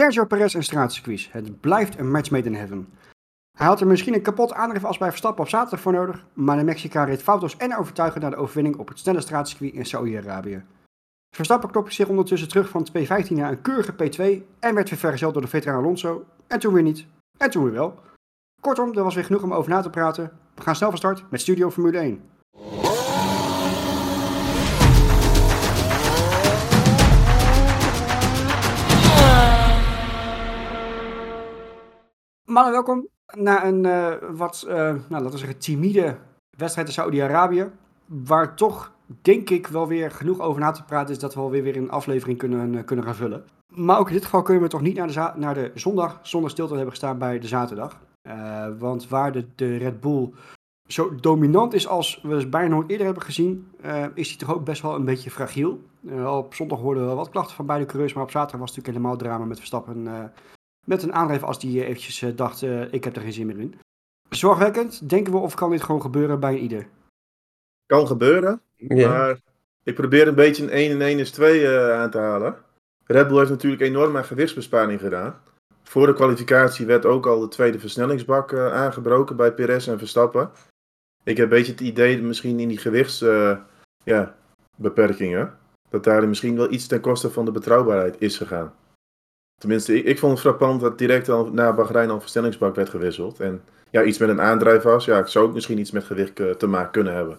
Sergio Perez en straatcircuits. Het blijft een match made in heaven. Hij had er misschien een kapot aandrijf als bij Verstappen op zaterdag voor nodig, maar de Mexicaan reed foutloos en overtuigend naar de overwinning op het snelle straatcircuit in Saudi-Arabië. Verstappen klopte zich ondertussen terug van 2.15 naar een keurige P2 en werd weer vergezeld door de veteraan Alonso. En toen weer niet. En toen weer wel. Kortom, er was weer genoeg om over na te praten. We gaan snel van start met Studio Formule 1. Mannen, welkom naar een uh, wat, uh, nou, laten we zeggen, timide wedstrijd in Saudi-Arabië. Waar toch, denk ik, wel weer genoeg over na te praten is dat we alweer weer een aflevering kunnen, uh, kunnen gaan vullen. Maar ook in dit geval kunnen we toch niet naar de, naar de zondag zonder stilte hebben gestaan bij de zaterdag. want waar de, de Red Bull zo dominant is als we bijna nooit eerder hebben gezien, is hij toch ook best wel een beetje fragiel. op zondag hoorden we wat klachten van beide coureurs, maar op zaterdag was het natuurlijk helemaal drama met Verstappen met een aandrijf als die eventjes uh, dacht, uh, ik heb er geen zin meer in. Zorgwekkend, denken we of kan dit gewoon gebeuren bij ieder? Kan gebeuren, ja. maar ik probeer een beetje een 1 en 1 is 2 uh, aan te halen. Red Bull heeft natuurlijk enorm aan gewichtsbesparing gedaan. Voor de kwalificatie werd ook al de tweede versnellingsbak uh, aangebroken bij Perez en Verstappen. Ik heb een beetje het idee, misschien in die gewichtsbeperkingen, ja, dat daar misschien wel iets ten koste van de betrouwbaarheid is gegaan. Tenminste, ik, ik vond het frappant dat direct al na Bahrein al verstellingsbak werd gewisseld. En ja, iets met een aandrijf was. Ja, ik zou ook misschien iets met gewicht uh, te maken kunnen hebben.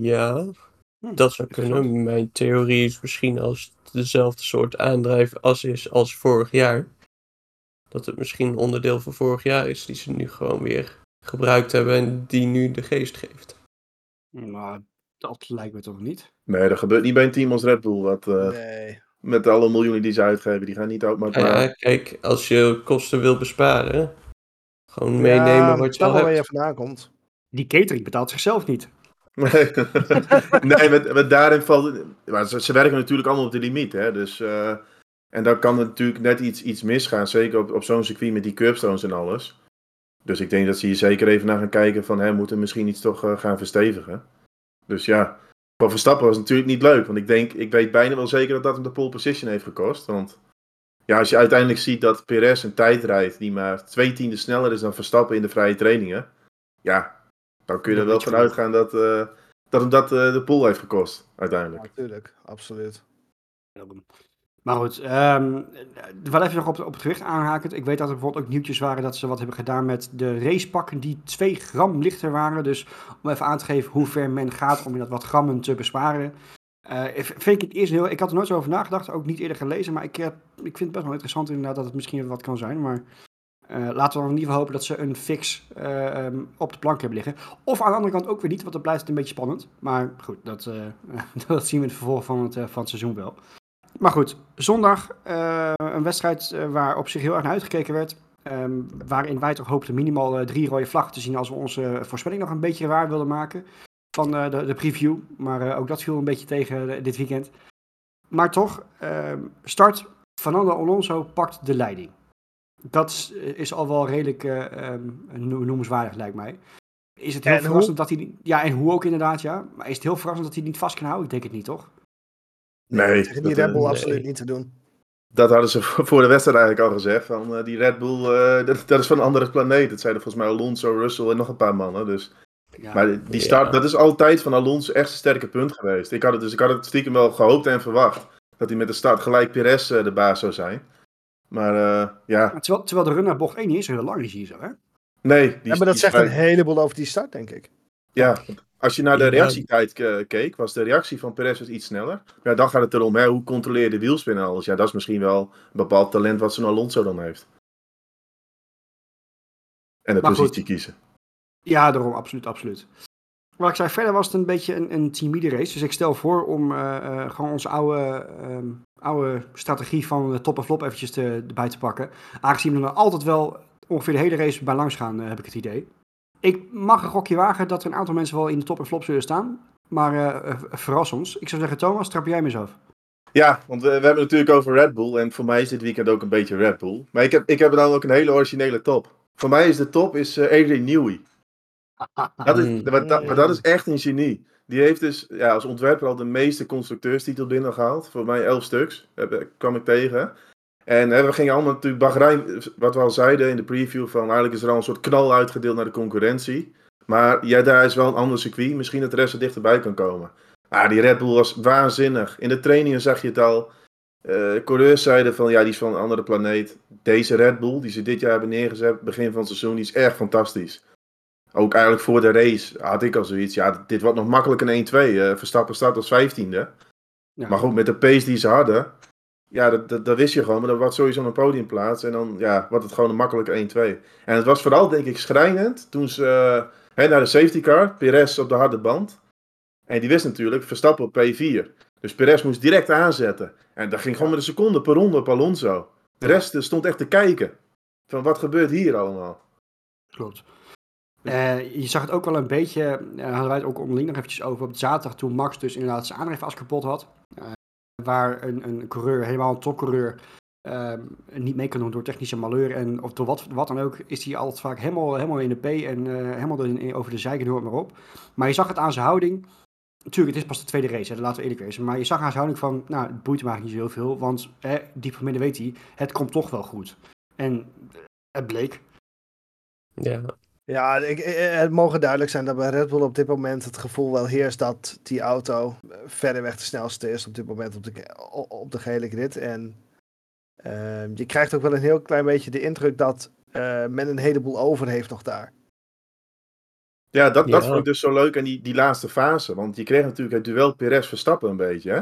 Ja, hm, dat zou kunnen. Mijn theorie is misschien als het dezelfde soort aandrijf als is als vorig jaar. Dat het misschien een onderdeel van vorig jaar is die ze nu gewoon weer gebruikt hebben en die nu de geest geeft. Maar dat lijkt me toch niet? Nee, dat gebeurt niet bij een team als Red Bull. Wat, uh, nee met alle miljoenen die ze uitgeven. Die gaan niet ook maar. Ja, kijk, als je kosten wil besparen, gewoon meenemen wat je al hebt. waar je vandaan komt. Die catering betaalt zichzelf niet. Nee, nee met, met daarin valt. Maar ze, ze, werken natuurlijk allemaal op de limiet. Hè? Dus, uh, en dan kan natuurlijk net iets, iets misgaan. Zeker op, op zo'n circuit met die curbstones en alles. Dus ik denk dat ze hier zeker even naar gaan kijken van... Hè, moeten misschien iets toch uh, gaan verstevigen. Dus ja, voor Verstappen was het natuurlijk niet leuk. Want ik denk, ik weet bijna wel zeker dat dat hem de pole position heeft gekost. Want ja, als je uiteindelijk ziet dat Perez een tijd rijdt die maar twee tienden sneller is dan Verstappen in de vrije trainingen. Ja, dan kun je er wel van uitgaan dat, uh, dat hem dat uh, de pole heeft gekost, uiteindelijk. natuurlijk, absoluut. Maar goed, um, wel even nog op, op het gewicht aanhakend. Ik weet dat er bijvoorbeeld ook nieuwtjes waren dat ze wat hebben gedaan met de racepakken die 2 gram lichter waren. Dus om even aan te geven hoe ver men gaat om dat wat grammen te besparen. Uh, vind ik het eerst heel. Ik had er nooit zo over nagedacht, ook niet eerder gelezen. Maar ik, uh, ik vind het best wel interessant inderdaad dat het misschien wat kan zijn. Maar laten we dan in ieder geval hopen dat ze een fix um, op de plank hebben liggen. Of aan de andere kant ook weer niet, want dan blijft een beetje spannend. Maar goed, dat, dat zien we in het vervolg van het, van het seizoen wel. Maar goed, zondag uh, een wedstrijd uh, waar op zich heel erg naar uitgekeken werd. Um, waarin wij toch hoopten minimaal uh, drie rode vlaggen te zien als we onze voorspelling nog een beetje waar wilden maken. Van de, de, preview. Maar ook dat viel een beetje tegen dit weekend. Maar toch, ehm, start Fernando Alonso pakt de leiding. Dat is al wel redelijk um, noemenswaardig, lijkt mij. Is het heel en verrassend hoe? dat hij. Ja, en hoe ook inderdaad, ja. Maar is het heel verrassend dat hij niet vast kan houden? Ik denk het niet, toch? Nee. Tegen die Red Bull absoluut niet te doen. Dat hadden ze voor de wedstrijd eigenlijk al gezegd. Van, uh, die Red Bull, uh, dat, dat, is van een andere planeet. Dat zeiden volgens mij Alonso, Russell en nog een paar mannen. Dus. Ja, maar die start, ja. dat is altijd van Alonso echt een sterke punt geweest. Ik had het, dus ik had het stiekem wel gehoopt en verwacht. Dat hij met de start gelijk Perez uh, de baas zou zijn. Maar ja. Maar terwijl, terwijl de run naar bocht 1 niet eens heel lang is hier zo, hè? Nee. Die, ja, maar dat zegt vrij... een heleboel over die start, denk ik. Ja, als je naar de reactietijd keek, was de reactie van Perez iets sneller. Ja, dan gaat het erom, hè, hoe controleer je de wielspin en alles. Ja, dat is misschien wel een bepaald talent wat zo'n Alonso dan heeft. En de maar positie goed. kiezen. Ja, daarom, absoluut, absoluut. Maar ik zei, verder was het een beetje een, een timide race. Dus ik stel voor om uh, uh, gewoon onze oude, um, oude strategie van top en flop eventjes te, erbij te pakken. Aangezien we er altijd wel ongeveer de hele race bij langs gaan, uh, heb ik het idee. Ik mag een gokje wagen dat er een aantal mensen wel in de top en flop zullen staan. Maar uh, verras ons. Ik zou zeggen, Thomas, trap jij me eens af. Ja, want we, we, hebben het natuurlijk over Red Bull. En voor mij is dit weekend ook een beetje Red Bull. Maar ik heb, ik heb dan ook een hele originele top. Voor mij is de top is uh, Adrian Newey. Dat is, maar, dat, maar dat is echt een genie. Die heeft dus ja, als ontwerper al de meeste constructeurstitel binnengehaald. Voor mij elf stuks kwam ik tegen. En hè, we gingen allemaal natuurlijk Bahrein, wat we al zeiden in de preview, van eigenlijk is er al een soort knal uitgedeeld naar de concurrentie. Maar ja, daar is wel een ander circuit. Misschien dat de rest er dichterbij kan komen. Maar die Red Bull was waanzinnig. In de trainingen zag je het al. Uh, coureurs zeiden van ja, die is van een andere planeet. Deze Red Bull, die ze dit jaar hebben neergezet, begin van het seizoen, die is echt fantastisch. Ook eigenlijk voor de race had ik al zoiets. Ja, dit wordt nog makkelijk een 1-2. Uh, Verstappen staat als 15e. Ja. Maar goed, met de pace die ze hadden, ja, dat, dat, dat, wist je gewoon. Maar dat was sowieso een podiumplaats. En dan ja, wordt het gewoon een makkelijke 1-2. En het was vooral, denk ik, schrijnend toen ze uh, hè, naar de safety car, Perez op de harde band. En die wist natuurlijk, Verstappen op P4. Dus Perez moest direct aanzetten. En dat ging gewoon met een seconde per ronde op Alonso. De rest stond echt te kijken. Van wat gebeurt hier allemaal? Klopt. Uh, je zag het ook wel een beetje, uh, hadden wij het ook onderling nog eventjes over op zaterdag toen Max dus inderdaad zijn aandrijfas kapot had. Uh, waar een, een coureur, helemaal een topcoureur, niet mee kan doen door technische malheur en of door wat, wat dan ook, is hij altijd vaak helemaal, helemaal in de P en helemaal in, over de zijken door maar op. Maar je zag het aan zijn houding. Natuurlijk, het is pas de tweede race, hè, laten we eerlijk wezen. Maar je zag aan zijn houding van, nou, het boeit me eigenlijk niet zo heel veel, want hè, diep van midden weet hij, het komt toch wel goed. En het bleek. Ja, ja, ik, het mogen duidelijk zijn dat bij Red Bull op dit moment het gevoel wel heerst dat die auto verreweg de snelste is op dit moment op de, op de gele grid. En uh, je krijgt ook wel een heel klein beetje de indruk dat uh, men een heleboel over heeft nog daar. Ja, dat, dat ja. vond ik dus zo leuk aan die, die laatste fase. Want je kreeg natuurlijk het duel Perez-Verstappen een beetje. Hè?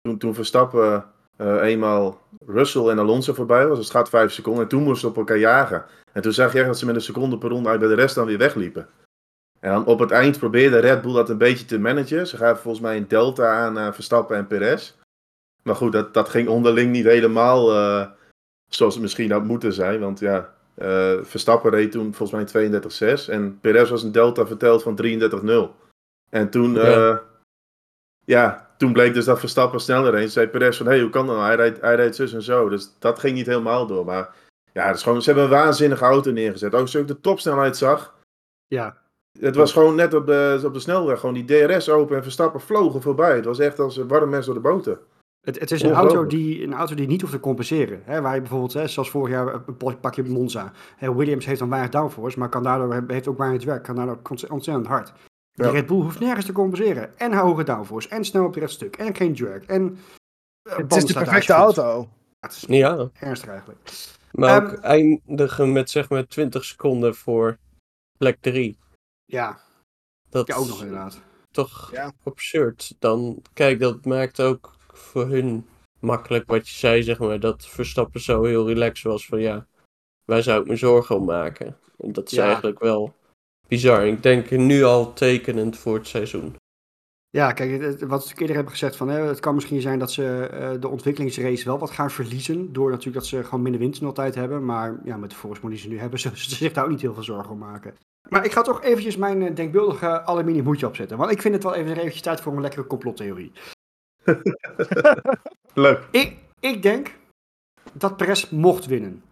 Toen, toen Verstappen uh, eenmaal Russell en Alonso voorbij was. Het gaat vijf seconden. En toen moesten ze op elkaar jagen. En toen zag je echt dat ze met een seconde per ronde uit bij de rest dan weer wegliepen. En dan op het eind probeerde Red Bull dat een beetje te managen. Ze gaven volgens mij een delta aan uh, Verstappen en Perez. Maar goed, dat, dat ging onderling niet helemaal uh, zoals het misschien had moeten zijn. Want ja, uh, Verstappen reed toen volgens mij 32-6. En Perez was een delta verteld van 33-0. En toen, ja. ja. Toen bleek dus dat Verstappen sneller reed. zei Perez van, hé, hey, hoe kan dat nou? Hij rijdt, hij rijdt zus en zo. Dus dat ging niet helemaal door. Maar ja, het is gewoon, ze hebben een waanzinnige auto neergezet. Ook als je ook de topsnelheid zag. Ja. Het was gewoon net op de, op de snelweg. Gewoon die DRS open en Verstappen vlogen voorbij. Het was echt als een warm mes door de boter. Het, het is een auto, die, een auto die niet hoeft te compenseren. Hè, waar je bijvoorbeeld, hè, zoals vorig jaar, een pakje Monza. Hè, Williams heeft dan weinig downforce, maar kan daardoor, heeft ook weinig werk. Kan daardoor ontzettend hard. Ja. Red Bull hoeft nergens te compenseren. En hoge downforce. En snel op het stuk. En geen jerk. En, uh, het is de perfecte auto. Ja, het is ja. ernstig eigenlijk. Maar ook um, eindigen met zeg maar 20 seconden voor plek 3. Ja. Dat ja, ook nog inderdaad. Toch ja. absurd. Dan, kijk, dat maakt ook voor hun makkelijk wat je zei, zeg maar. Dat Verstappen zo heel relaxed was van ja, waar zou ik me zorgen om maken? En dat is ja. eigenlijk wel bizar. Ik denk nu al tekenend voor het seizoen. Ja, kijk, wat ik eerder heb gezegd, van, hè, het kan misschien zijn dat ze uh, de ontwikkelingsrace wel wat gaan verliezen. Door natuurlijk dat ze gewoon minder windsnelheid hebben. Maar ja, met de voorsprong die ze nu hebben, zullen ze zich daar ook niet heel veel zorgen om maken. Maar ik ga toch eventjes mijn uh, denkbeeldige aluminium hoedje opzetten. Want ik vind het wel even eventjes tijd voor een lekkere complottheorie. Leuk. Ik, ik denk dat Perez mocht winnen.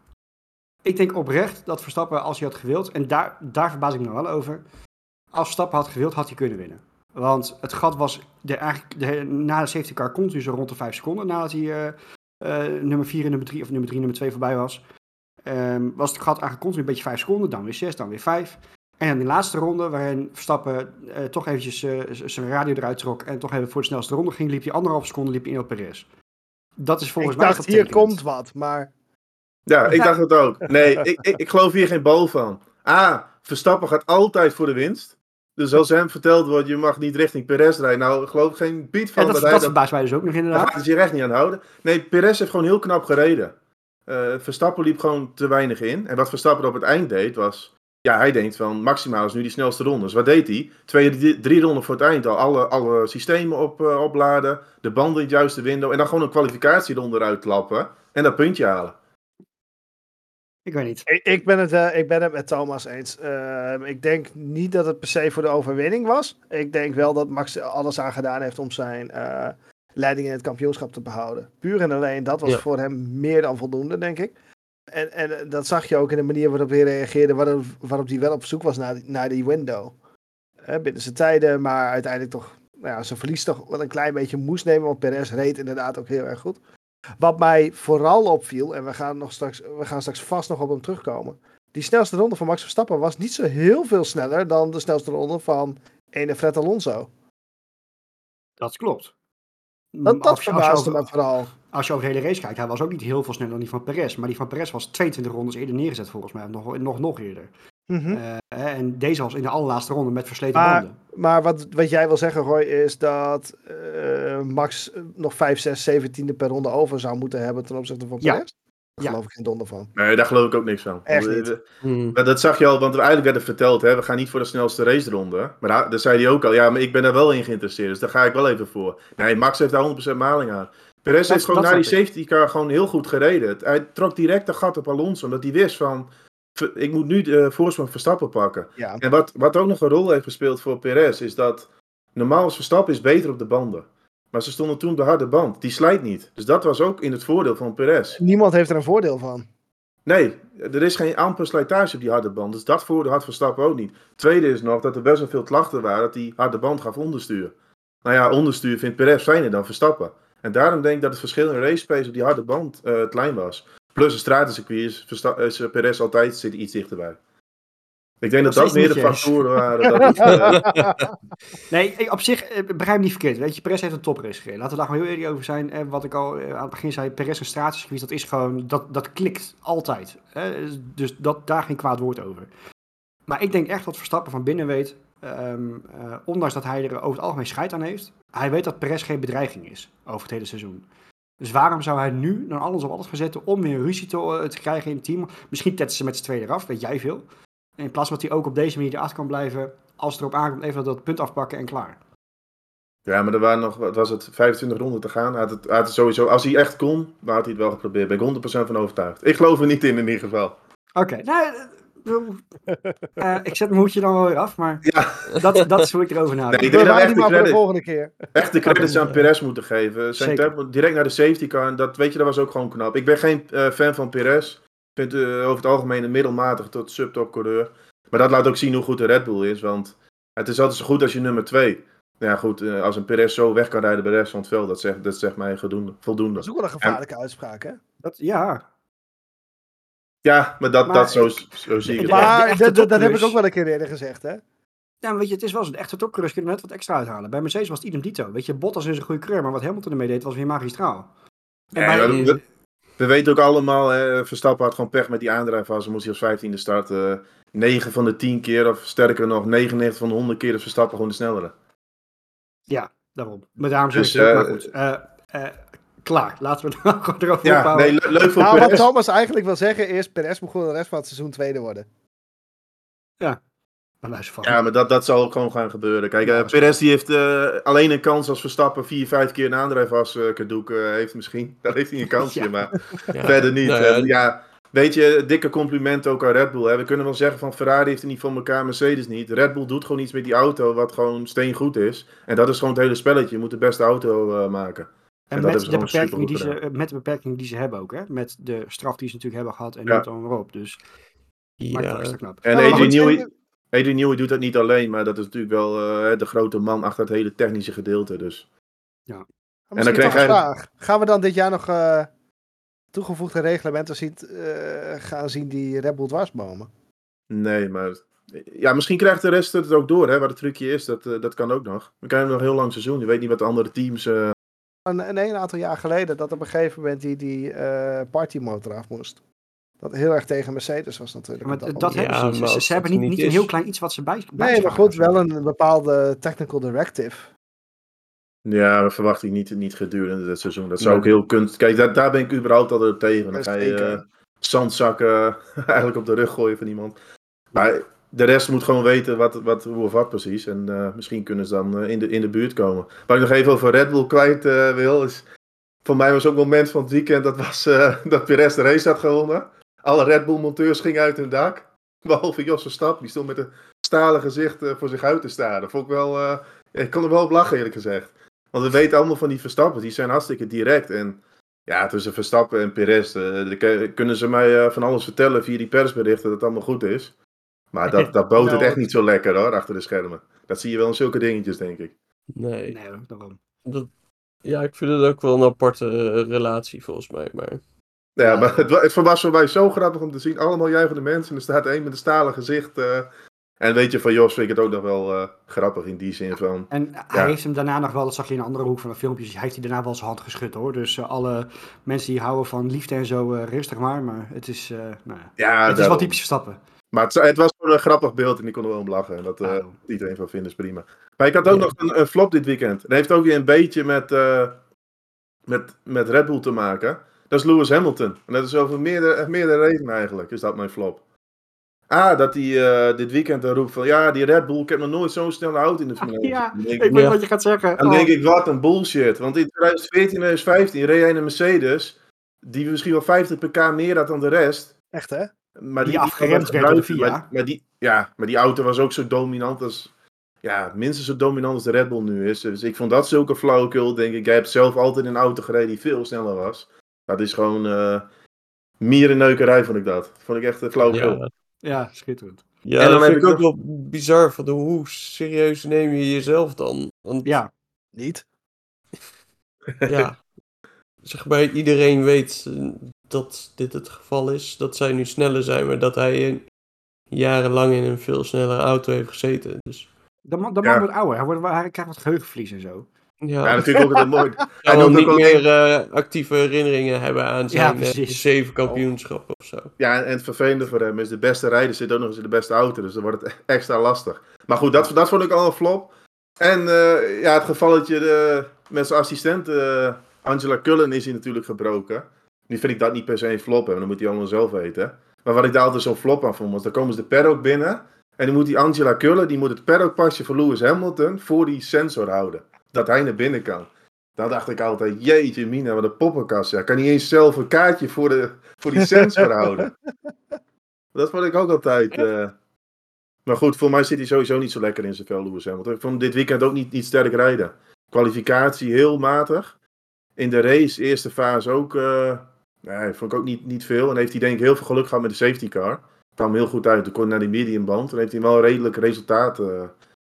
Ik denk oprecht dat Verstappen, als hij had gewild, en daar, daar verbaas ik me wel over. Als Verstappen had gewild, had hij kunnen winnen. Want het gat was de, eigenlijk de, na de safety car continu zo rond de 5 seconden nadat hij uh, uh, nummer 4 en nummer 3 of nummer 3 nummer 2 voorbij was. Um, was het gat eigenlijk continu een beetje 5 seconden, dan weer 6, dan weer 5. En in de laatste ronde, waarin Verstappen uh, toch eventjes zijn radio eruit trok en toch even voor de snelste ronde ging, liep hij anderhalf seconde liep in op Perez. Dat is volgens ik mij. Dacht, hier komt wat, maar. Ja, ik dacht het ook. Nee, ik, ik, ik geloof hier geen bal van. A, Verstappen gaat altijd voor de winst. Dus als hem verteld wordt, je mag niet richting Perez rijden. Nou, geloof ik geen beat van. En dat, dat, dat verbaast mij dus ook nog inderdaad. Daar gaat hij zich echt niet aan houden. Nee, Perez heeft gewoon heel knap gereden. Uh, Verstappen liep gewoon te weinig in. En wat Verstappen op het eind deed, was... Ja, hij denkt van, maximaal is nu die snelste ronde. Dus wat deed hij? Twee, drie, drie ronden voor het eind al alle, alle systemen op, uh, opladen. De banden in het juiste window. En dan gewoon een kwalificatieronde eruit klappen. En dat puntje halen. Ik weet niet. Ik, ik, ben, het, uh, ik ben het met Thomas eens. Uh, ik denk niet dat het per se voor de overwinning was. Ik denk wel dat Max alles aan gedaan heeft om zijn uh, leiding in het kampioenschap te behouden. Puur en alleen dat was ja. voor hem meer dan voldoende, denk ik. En, en dat zag je ook in de manier waarop hij reageerde, waarop, waarop hij wel op zoek was naar, naar die window. binnen zijn tijden, maar uiteindelijk toch nou ja, zijn verlies toch wel een klein beetje moest nemen. Want Perez reed inderdaad ook heel erg goed. Wat mij vooral opviel, en we gaan, nog straks, we gaan straks vast nog op hem terugkomen. Die snelste ronde van Max Verstappen was niet zo heel veel sneller dan de snelste ronde van ene Fred Alonso. Dat klopt. Dat, dat verbaasde me vooral. Als je over de hele race kijkt, hij was ook niet heel veel sneller dan die van Perez. Maar die van Perez was 22 rondes eerder neergezet volgens mij. Nog, nog, nog eerder. Mhm. Eh, en deze was in de allerlaatste ronde met versleten Maar- banden. Maar wat, wat jij wil zeggen, Roy, is dat eh, Max nog 5, 6, 17 per ronde over zou moeten hebben ten opzichte van Ja. Perez? Daar Ja. geloof ik geen donder van. Nee, daar geloof ik ook niks van. Echt We- niet. we- Hmm. Maar dat zag je al, want eigenlijk werd het verteld, hè, we gaan niet voor de snelste raceronde. Maar daar, daar zei hij ook al, ja, maar ik ben daar wel in geïnteresseerd, dus daar ga ik wel even voor. Nee, Max heeft daar 100% maling aan. Perez heeft gewoon dat na die safety car gewoon heel goed gereden. Hij trok direct een gat op Alonso, omdat hij wist van, "Ver- ik moet nu de voorsprong Verstappen pakken. Ja. En wat, wat ook nog een rol heeft gespeeld voor Perez, is dat normaal is Verstappen is beter op de banden. Maar ze stonden toen op de harde band, die slijt niet. Dus dat was ook in het voordeel van Perez. Niemand heeft er een voordeel van. Nee, er is geen amper slijtage op die harde band. Dus dat voordeel had Verstappen ook niet. Tweede is nog dat er best wel veel klachten waren dat die harde band gaf onderstuur. Nou ja, onderstuur vindt Perez fijner dan Verstappen. En daarom denk ik dat het verschil in race pace op die harde band eh, klein was. Plus een stratencircuit is, is Perez altijd zit iets dichterbij. Ik denk dat dat meer de factoren waren. Dat het, eh, Nee, ik- op zich, eh, begrijp me niet verkeerd. Weet je, Perez heeft een toprace gereden. Laten we daar gewoon heel eerlijk over zijn. En wat ik al eh, aan het begin zei, Perez een stratencircuit, dat is gewoon, dat, dat klikt altijd. Hè? Dus dat, daar geen kwaad woord over. Maar ik denk echt dat Verstappen van binnen weet, ehm, eh, ondanks dat hij er over het algemeen scheid aan heeft, hij weet dat Perez geen bedreiging is over het hele seizoen. Dus waarom zou hij nu dan alles op alles gaan zetten om weer ruzie te, eh, te krijgen in het team? Misschien tetten ze met z'n tweeën eraf, weet jij veel. In plaats van dat hij ook op deze manier erachter kan blijven, als het erop aankomt, even dat punt afpakken en klaar. ja, maar er waren nog, wat was het, 25 ronden te gaan. Hij had het, hij had het sowieso, als hij echt kon, dan had hij het wel geprobeerd. Ben ik 100% van overtuigd. Ik geloof er niet in, in ieder geval. Oké, nou, eh, eh, ik zet mijn hoedje dan wel weer af, maar Ja, dat, dat is hoe ik erover nadenk. Nee, ik We denk dat echt die de volgende keer. echt de credits aan Perez moeten geven. Zijn direct naar de safety car. En dat, weet je, dat was ook gewoon knap. Ik ben geen eh, fan van Perez. Ik vind eh, over het algemeen een middelmatig tot subtop coureur. Maar dat laat ook zien hoe goed de Red Bull is. Want het is altijd zo goed als je nummer 2. Ja goed, als een Perez zo weg kan rijden bij de rest van het veld. Dat zegt, dat zegt mij voldoende. Dat is ook wel een gevaarlijke uitspraak, hè? Dat, ja, Ja, maar dat, Maar dat zo, ik- zo zie ik het. Maar dat, dat heb ik ook wel een keer eerder gezegd, hè? ja maar weet je, het is wel zo. De echte topcoureurs kunnen net wat extra uithalen. Bij Mercedes was het idem dito. Weet je, Bottas is een goede coureur, maar wat Hamilton ermee deed was weer magistraal. En Ja, bij- we, we weten ook allemaal, hè, Verstappen had gewoon pech met die aandrijfas. Moest hij als 15e starten. 9 van de 10 keer, of sterker nog, 99 van de 100 keer is Verstappen gewoon de snellere. Ja, daarom. Maar daarom zeg Dus, ik het ook, eh, maar goed. Eh, eh, klaar, laten we het nou gewoon erover Ja, ophouden. nee, le- leuk voor Nou, wat. Thomas eigenlijk wil zeggen is, Perez moet gewoon de rest van het seizoen tweede worden. Maar luister van. Ja, maar dat, dat zal ook gewoon gaan gebeuren. Kijk, eh, Perez die heeft eh, alleen een kans als Verstappen 4, 5 keer een aandrijfas eh cadeau eh, heeft misschien. Dan heeft hij een kansje, Ja. maar Ja. verder niet. Ja, ja, weet je, dikke compliment ook aan Red Bull. Hè. We kunnen wel zeggen van Ferrari heeft het niet voor elkaar, Mercedes niet. Red Bull doet gewoon iets met die auto wat gewoon steengoed is. En dat is gewoon het hele spelletje. Je moet de beste auto eh, maken. En, dat met, de beperkingen die ze, eh, met de beperkingen die ze hebben ook, hè? Met de straf die ze natuurlijk hebben gehad en Ja. noem het dan maar op. Dus Ja, knap. En Ja, Adrian goed, Newey, eh, Adrian Newey doet dat niet alleen, maar dat is natuurlijk wel eh, de grote man achter het hele technische gedeelte. Dus. Misschien dan krijg hij- vraag. Gaan we dan dit jaar nog eh, toegevoegde reglementen zien, eh, gaan zien die Red Bull dwarsbomen? Nee, maar. Ja, misschien krijgt de rest het ook door, hè, waar het trucje is. Dat, eh, dat kan ook nog. We krijgen nog een heel lang seizoen. Je weet niet wat de andere teams. Een, een, een aantal jaar geleden dat op een gegeven moment die, die eh partymotor af moest. Dat heel erg tegen Mercedes was natuurlijk. Maar dat. Ja, hebben ze niet. Ze, hebben niet, niet een heel klein iets wat ze bij Nee, maar goed, wel een bepaalde technical directive. ja, dat verwacht ik niet, niet gedurende dit seizoen. Dat zou ook heel kunst. Kijk, daar, daar ben ik überhaupt altijd op tegen. Dan ga je eh, zandzakken eigenlijk op de rug gooien van iemand. Maar de rest moet gewoon weten wat, wat, hoe of wat precies. En eh, misschien kunnen ze dan eh, in, de, in de buurt komen. Waar ik nog even over Red Bull kwijt eh, wil. Is, voor mij was ook een moment van het weekend. Dat was dat Perez de race had gewonnen. Alle Red Bull monteurs gingen uit hun dak. Behalve Jos Verstappen. Die stond met een stalen gezicht voor zich uit te staren. Vond ik wel... ik kon er wel op lachen eerlijk gezegd. Want we weten allemaal van die Verstappen. Die zijn hartstikke direct. En ja, tussen Verstappen en ke- kunnen ze mij van alles vertellen via die persberichten dat het allemaal goed is. Maar dat, dat boot het Nou, echt niet zo lekker hoor, achter de schermen. Dat zie je wel in zulke dingetjes, denk ik. nee. Nee, daarom. Dat, Ja, ik vind het ook wel een aparte eh, relatie volgens mij. Maar Ja, maar het, het was voor mij zo grappig om te zien. Allemaal juichende mensen. En er staat één met een stalen gezicht. eh. en weet je, van Jos vind ik het ook nog wel eh, grappig in die zin van... En hij heeft hem daarna nog wel, dat zag je in een andere hoek van de filmpjes, hij heeft hij daarna wel zijn hand geschud hoor. Dus alle mensen die houden van liefde en zo, eh, rustig maar. Maar het is, eh, nou ja, Ja, het is wel typisch Verstappen. Maar het, het was gewoon een grappig beeld en ik kon er wel om lachen. En dat eh, Daarom. iedereen van vinden is prima. Maar ik had ook nog een, een flop dit weekend. Dat heeft ook weer een beetje met, eh, met, met Red Bull te maken. Dat is Lewis Hamilton. En dat is over meerdere, meerdere redenen eigenlijk, is dat mijn flop. A, dat hij eh, dit weekend dan roept van... Ja, die Red Bull, ik heb nog nooit zo'n snelle auto in de Formule 1 Ja, Ik ik, weet Ja. wat je gaat zeggen. dan Oh. denk ik, wat een bullshit. Want in 2014 en 2015 reed hij een Mercedes... die misschien wel 50 pk meer had dan de rest... Echt, hè? Maar Die afgeremd werd door de FIA. Maar, maar die, ja, maar die auto was ook zo dominant als... Ja, minstens zo dominant als de Red Bull nu is. Dus ik vond dat zulke flauwekul, denk ik. Jij hebt zelf altijd een auto gereden die veel sneller was. Dat is gewoon... eh mierenneukerij, vond ik dat. Vond ik echt een flauwekul. ja, Ja, schitterend. ja En dan dat heb vind ik ook wel bizar. Van hoe serieus neem je jezelf dan? Want Ja, Niet. ja, zeg maar, iedereen weet eh, dat dit het geval is. Dat zij nu sneller zijn, maar dat hij eh, jarenlang in een veel snellere auto heeft gezeten. Dus de man, de Ja. man wordt ouder. Hij, wordt, hij krijgt wat geheugenverlies en zo. ja, Ja, dat ik ook altijd mooi. hij wil niet meer eh, actieve herinneringen hebben aan zijn eh, precies. zeven kampioenschappen of zo. Ja, en het vervelende voor hem is de beste rijder zit ook nog eens in de beste auto. Dus dan wordt het extra lastig. Maar goed, dat, dat vond ik al een flop. En eh, ja, het gevalletje de, met zijn assistent eh, Angela Cullen is hij natuurlijk gebroken. Nu vind ik dat niet per se een flop, hè, want dat moet hij allemaal zelf weten. Maar wat ik daar altijd zo'n flop aan vond, was dan komen ze de paddock binnen. En dan moet die Angela Cullen, die moet het paddockpasje voor Lewis Hamilton voor die sensor houden. Dat hij naar binnen kan. Dan dacht ik altijd, jeetje mina, wat een poppenkast. Ja, kan niet eens zelf een kaartje voor, de, voor die sensor houden. Dat vond ik ook altijd. eh. Maar goed, voor mij zit hij sowieso niet zo lekker in zijn vel, Lewis Hamilton. Ik vond hem dit weekend ook niet, niet sterk rijden. Kwalificatie heel matig. In de race, eerste fase ook. eh nee, vond ik ook niet, niet veel. En heeft hij denk ik heel veel geluk gehad met de safety car. Kwam heel goed uit. Toen kon hij naar die medium band. Toen heeft hij wel een redelijk resultaat eh,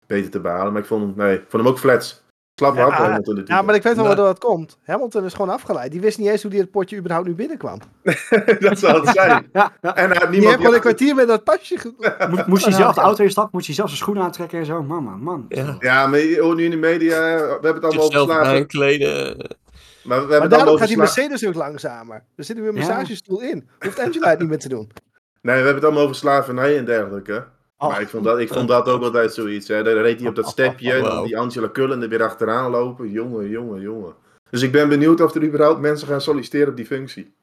beter te behalen. Maar ik vond hem, nee, ik vond hem ook flats. Slap Ja, Hamilton dit Ja, maar ik weet wel Nou. waardoor dat komt. Hamilton is gewoon afgeleid. Die wist niet eens hoe die het potje überhaupt nu binnenkwam. dat zal het zijn. Ja, ja. En hij had Die niemand heeft gewoon een kwartier met dat pasje... ge- Mo- moest hij zelf de auto instappen? Moest hij zelf zijn schoenen aantrekken en zo? Man, man, man. Ja. Ja, maar je hoort nu in de media, we hebben het allemaal Jezelf overslagen. aankleden. Maar we Maar daarom gaat die. Mercedes ook langzamer. Er zit nu een Ja. massagestoel in. Hoeft Angela het niet meer te doen. Nee, we hebben het allemaal over slavernij en dergelijke. Oh. Maar ik vond, dat, ik vond dat ook altijd zoiets. Hè. Dan reed hij op dat stepje en dan die Angela Cullen er weer achteraan lopen. Jongen, jongen, jongen. Dus ik ben benieuwd of er überhaupt mensen gaan solliciteren op die functie.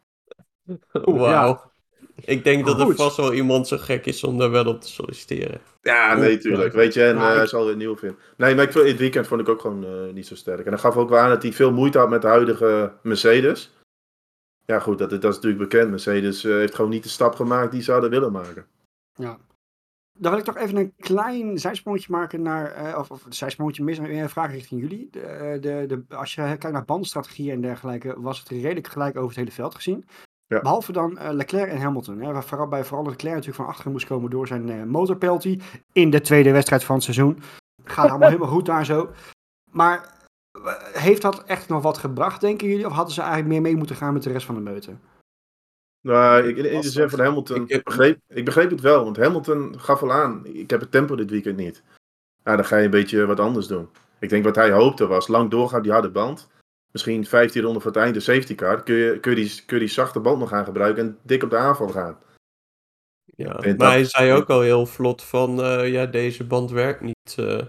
Wauw. Ik denk dat er vast wel iemand zo gek is om daar wel op te solliciteren. Ja, nee, tuurlijk. Weet je, en Maar eh, hij zal weer nieuw vinden. Nee, maar ik, vond- in het weekend vond ik ook gewoon eh, niet zo sterk. En dan gaf ook wel aan dat hij veel moeite had met de huidige Mercedes. Ja, goed, dat, dat is natuurlijk bekend. Mercedes eh, heeft gewoon niet de stap gemaakt die ze hadden willen maken. Ja. Dan wil ik toch even een klein zijsprongetje maken naar, of, of een zijsprongetje mis, een vraag richting jullie. De, de, de, als je kijkt naar bandstrategieën en dergelijke, was het redelijk gelijk over het hele veld gezien. Ja. Behalve dan eh, Leclerc en Hamilton. Hè, waar vooral bij vooral Leclerc natuurlijk van achteren moest komen door zijn eh motorpenalty in de tweede wedstrijd van het seizoen. Gaat allemaal helemaal goed daar zo. Maar eh, heeft dat echt nog wat gebracht, denken jullie? Of hadden ze eigenlijk meer mee moeten gaan met de rest van de meute? Nou, ik, in, in de zin van Hamilton, Ik begreep, ik begreep het wel, want Hamilton gaf wel aan, ik heb het tempo dit weekend niet. Nou, dan ga je een beetje wat anders doen. Ik denk wat hij hoopte was, lang doorgaan die harde band. Misschien 15 ronden voor het eind de safety car. Kun je, kun je, die, kun je die zachte band nog gaan gebruiken en dik op de aanval gaan. Ja. Maar dat- hij zei ook al heel vlot van, eh, ja, deze band werkt niet. eh,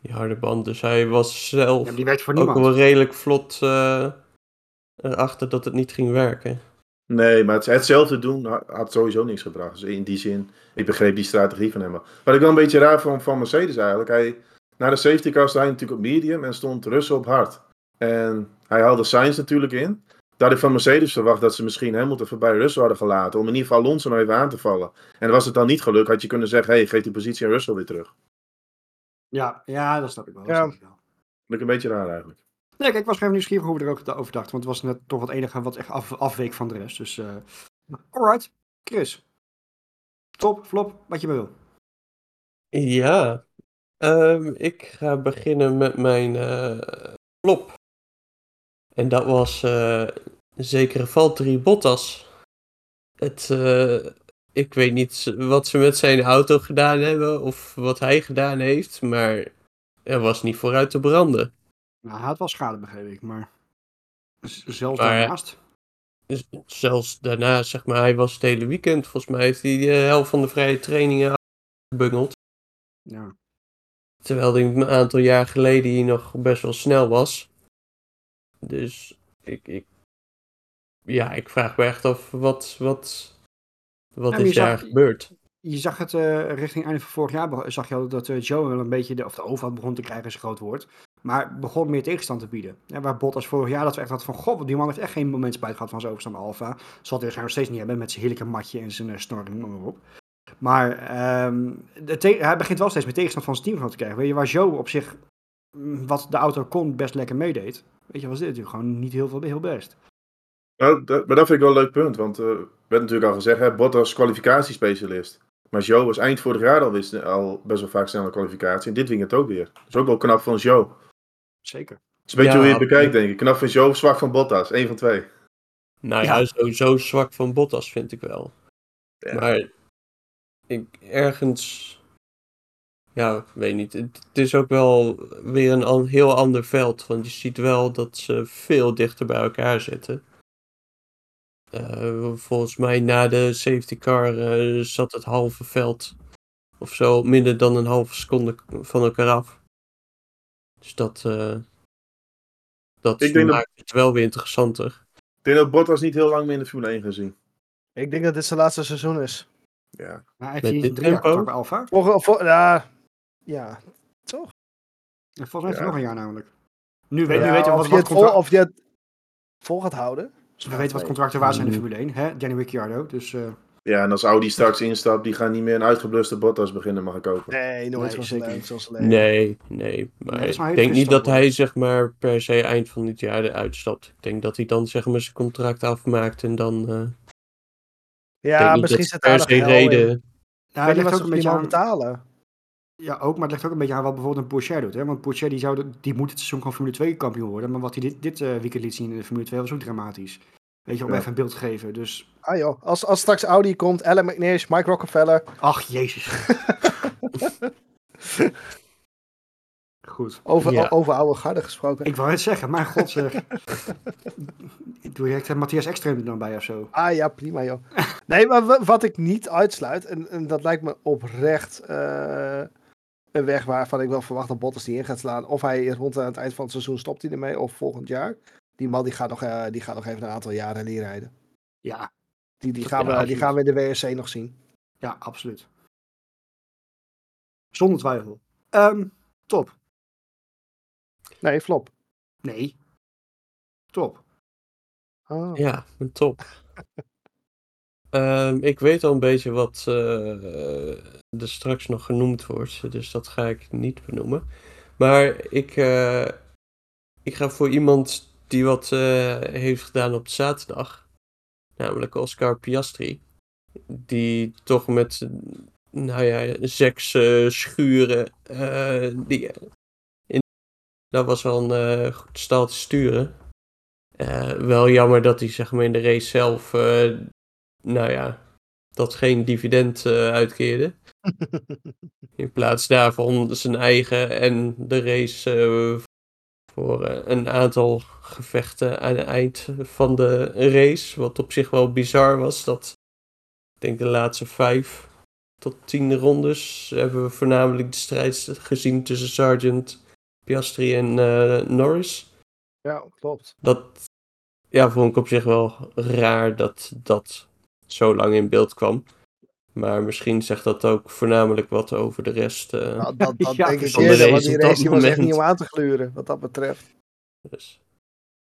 die harde band. Dus hij was zelf Ja, die werkt voor ook wel redelijk vlot eh, erachter dat het niet ging werken. Nee, maar het, hetzelfde doen ha- had sowieso niks gebracht. Dus in die zin, ik begreep die strategie van hem wel. Wat ik wel een beetje raar vond van Mercedes eigenlijk. Hij, na de safety car stond hij natuurlijk op medium en stond Russell op hard. En hij haalde Sainz natuurlijk in. Daar had ik van Mercedes verwacht dat ze misschien Hamilton voorbij Russell hadden gelaten. Om in ieder geval Alonso nog even aan te vallen. En was het dan niet gelukt, had je kunnen zeggen, hey, geef die positie aan Russell weer terug. Ja, ja, dat snap ik wel. dat Ja. wel. Vond ik een beetje raar eigenlijk. Nee, kijk, ik was gewoon nieuwsgierig hoe we er ook over dachten. Want het was net toch het enige wat echt af, afweek van de rest. Dus, eh alright. Chris. Top, flop, wat je maar wil. Ja, ehm, ik ga beginnen met mijn eh flop. En dat was eh, een zekere Valtteri Bottas. Het, eh, ik weet niet wat ze met zijn auto gedaan hebben of wat hij gedaan heeft, maar er was niet vooruit te branden. Nou, hij had wel schade, begreep ik, maar z- zelfs Maar daarnaast. Zelfs daarna, zeg maar, hij was het hele weekend. Volgens mij heeft hij de helft van de vrije trainingen gebungeld. Ja. Terwijl hij een aantal jaar geleden hier nog best wel snel was. Dus ik, ik, ja, ik vraag me echt af wat, wat, wat is daar zag- gebeurd. Je zag het eh, richting einde van vorig jaar, zag je al dat eh, Joe wel een beetje de, of de overhand begon te krijgen, is een groot woord. Maar begon meer tegenstand te bieden. Ja, waar Bottas vorig jaar dat we echt hadden van, god, die man heeft echt geen moment spijt gehad van zijn overstand Alfa. Zal hij nog steeds niet hebben, met zijn heerlijke matje en zijn uh, snorring, noem maar op. Maar ehm, de hij begint wel steeds meer tegenstand van zijn team te krijgen. Weet je, waar Joe op zich, wat de auto kon, best lekker meedeed. Weet je, was dit natuurlijk gewoon niet heel, veel, heel best. Nou, dat, maar dat vind ik wel een leuk punt, want eh werd natuurlijk al gezegd, hè, Bottas kwalificatiespecialist. Maar Joe was eind vorig jaar al, wist, al best wel vaak snel een kwalificatie. En dit weekend ook weer. Dat is ook wel knap van Joe. Het Zeker. is een beetje Ja, hoe je het bekijkt, denk ik. Knap van Joe, zwak van Bottas. Eén van twee. Nou Ja. ja, sowieso zwak van Bottas vind ik wel. Ja. Maar ik, ergens, ja, ik weet niet. Het, het is ook wel weer een an- heel ander veld. Want je ziet wel dat ze veel dichter bij elkaar zitten. Eh, volgens mij na de safety car eh, zat het halve veld of zo minder dan een halve seconde van elkaar af. Dus dat, eh, dat Ik denk dat- maakt het wel weer interessanter. Ik denk dat Bottas niet heel lang meer in de Formule 1 gaan zien. Ik denk dat dit zijn laatste seizoen is. Ja. Maar heeft Met hij dit drie jaar tempo? Alfa? Vol- ja, ja. En volgens mij heeft hij Ja. nog een jaar namelijk. Nu, weet, Ja, nu weten we of wat, je wat het contract- of je het vol gaat houden. we weten wat contracten waar zijn in de Mm. Formule 1. Hè? Danny Ricciardo. Dus eh, ja, en als Audi straks instapt, die gaan niet meer een uitgebluste Bottas beginnen mag kopen. Nee, nooit Nee, zeker zoals. Nee, nee. Maar is maar ik denk niet dat hij zeg maar per se eind van dit jaar eruit stapt. Ik denk dat hij dan zeg maar zijn contract afmaakt en dan. eh ik Ja, misschien zit daar se geld in. reden. Ik het weet niet ligt ook een beetje man aan. betalen. Ja, ook, maar het ligt ook een beetje aan wat bijvoorbeeld een Porsche doet. Hè? Want Porsche die, zou, die moet het seizoen gewoon Formule 2 kampioen worden. Maar wat hij dit, dit eh, weekend liet zien in de Formule 2 was ook dramatisch. Weet je, om Ja. even een beeld te geven. Dus, Ah joh, als, als straks Audi komt, Alan McNeish, Mike Rockefeller. ach jezus. Goed. Over, Ja. over oude garde gesproken. Ik wou het zeggen, mijn god zeg. Doe direct eh, Matthias Extrem er dan bij of zo. Ah ja, prima joh. Nee, maar wa- wat ik niet uitsluit, en, en dat lijkt me oprecht eh, een weg waarvan ik wel verwacht dat Bottas die in gaat slaan. Of hij rond aan het eind van het seizoen stopt hij ermee, of volgend jaar. Die man die gaat nog, eh, die gaat nog even een aantal jaren rally rijden. Ja, Die, die, Ja, gaan we, die gaan we in de WRC nog zien. ja, absoluut. Zonder twijfel. Ehm, top. Nee, flop. Nee. Top. Oh. Ja, een top. Ehm, ik weet al een beetje wat eh, er straks nog genoemd wordt, dus dat ga ik niet benoemen. Maar ik, eh, ik ga voor iemand die wat eh, heeft gedaan op zaterdag, namelijk Oscar Piastri. Die toch met, nou ja, eh, schuren, die, in, dat was wel een goed stal te sturen. Wel jammer dat hij zeg maar in de race zelf, nou ja, dat geen dividend eh, uitkeerde. In plaats daarvan zijn eigen en de race eh, voor eh, een aantal gevechten aan het eind van de race. Wat op zich wel bizar was. Dat ik denk de laatste vijf tot tien rondes hebben we voornamelijk de strijd gezien tussen Sargent, Piastri en Norris. Ja, klopt. Dat ja, vond ik op zich wel raar dat dat zo lang in beeld kwam. Maar misschien zegt dat ook voornamelijk wat over de rest. eh, Nou, dat dat Ja, denk ik van de eerder, want die race was echt niet om aan te gluren, wat dat betreft. dus.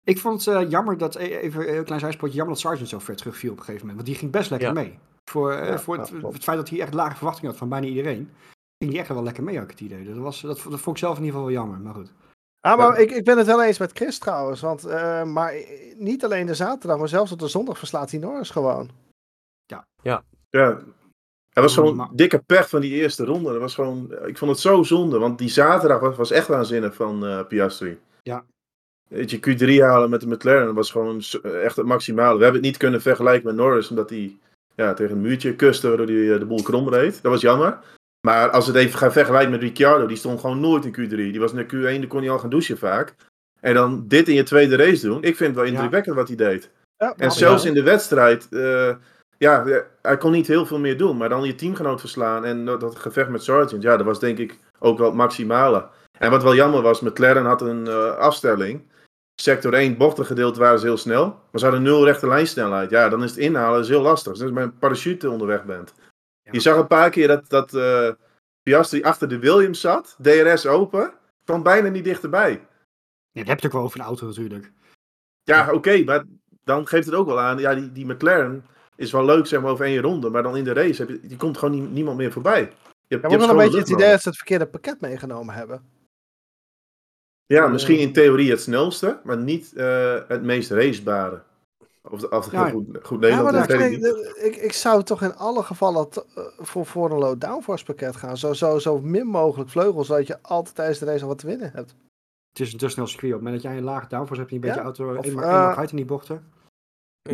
Ik vond het eh, jammer dat, e- even een heel klein zijspoortje, jammer dat Sargent zo ver terugviel op een gegeven moment. Want die ging best lekker Ja. mee. Voor, eh, Ja, voor ja, het, feit dat hij echt lage verwachtingen had van bijna iedereen. Ging die echt wel lekker mee, had ik het idee. Dat, was, dat, dat vond ik zelf in ieder geval wel jammer, maar goed. Ah, maar ik, ik ben het wel eens met Chris trouwens. Want, eh, maar niet alleen de zaterdag, maar zelfs op de zondag verslaat hij Norris gewoon. Ja. Het was gewoon dikke pech van die eerste ronde. Dat was gewoon, ik vond het zo zonde, want die zaterdag was, was echt waanzinnig van eh, Piastri. weet je, Q3 halen met de McLaren was gewoon s- echt het maximale. We hebben het niet kunnen vergelijken met Norris, omdat hij ja, tegen een muurtje kuste, waardoor hij eh, de boel krom reed. Dat was jammer. Maar als we het even gaan vergelijken met Ricciardo, die stond gewoon nooit in Q3. Die was naar Q1, dan kon hij al gaan douchen vaak. En dan dit in je tweede race doen, ik vind het wel Ja. indrukwekkend wat hij deed. Ja, En zelfs in de wedstrijd, eh, ja, hij kon niet heel veel meer doen. Maar dan je teamgenoot verslaan en dat, gevecht met Sargent, ja, dat was denk ik ook wel het maximale. En wat wel jammer was, McLaren had een eh, afstelling. Sector 1, bochtengedeelte waren ze heel snel. Maar ze hadden nul rechte lijnsnelheid. Ja, dan is het inhalen is heel lastig. Dus als je met een parachute onderweg bent. Ja. Je zag een paar keer dat, dat eh, Piastri achter de Williams zat. DRS open. Kwam bijna niet dichterbij. Ja, dat heb je ook wel over een auto natuurlijk. Ja, oké, maar dan geeft het ook wel aan. Ja, die, die McLaren is wel leuk, zeg maar, over één ronde. Maar dan in de race heb je, die komt gewoon nie- niemand meer voorbij. Je hebt, je heb wel een beetje het idee dat ze het verkeerde pakket meegenomen hebben. Ja, misschien in theorie het snelste, maar niet eh, het meest racebare. Of, of het Ja, heel goed, goed Ja, Nederland maar dat weet ik ik, zou toch in alle gevallen t- eh, voor, voor een low downforce pakket gaan. Zo, zo, zo min mogelijk vleugels, zodat je altijd tijdens de race al wat te winnen hebt. Het is een te snel circuit. Op het moment dat jij een lage downforce hebt en je een Ja, beetje auto of, eenmaal eh, eenmaal uit in die bochten.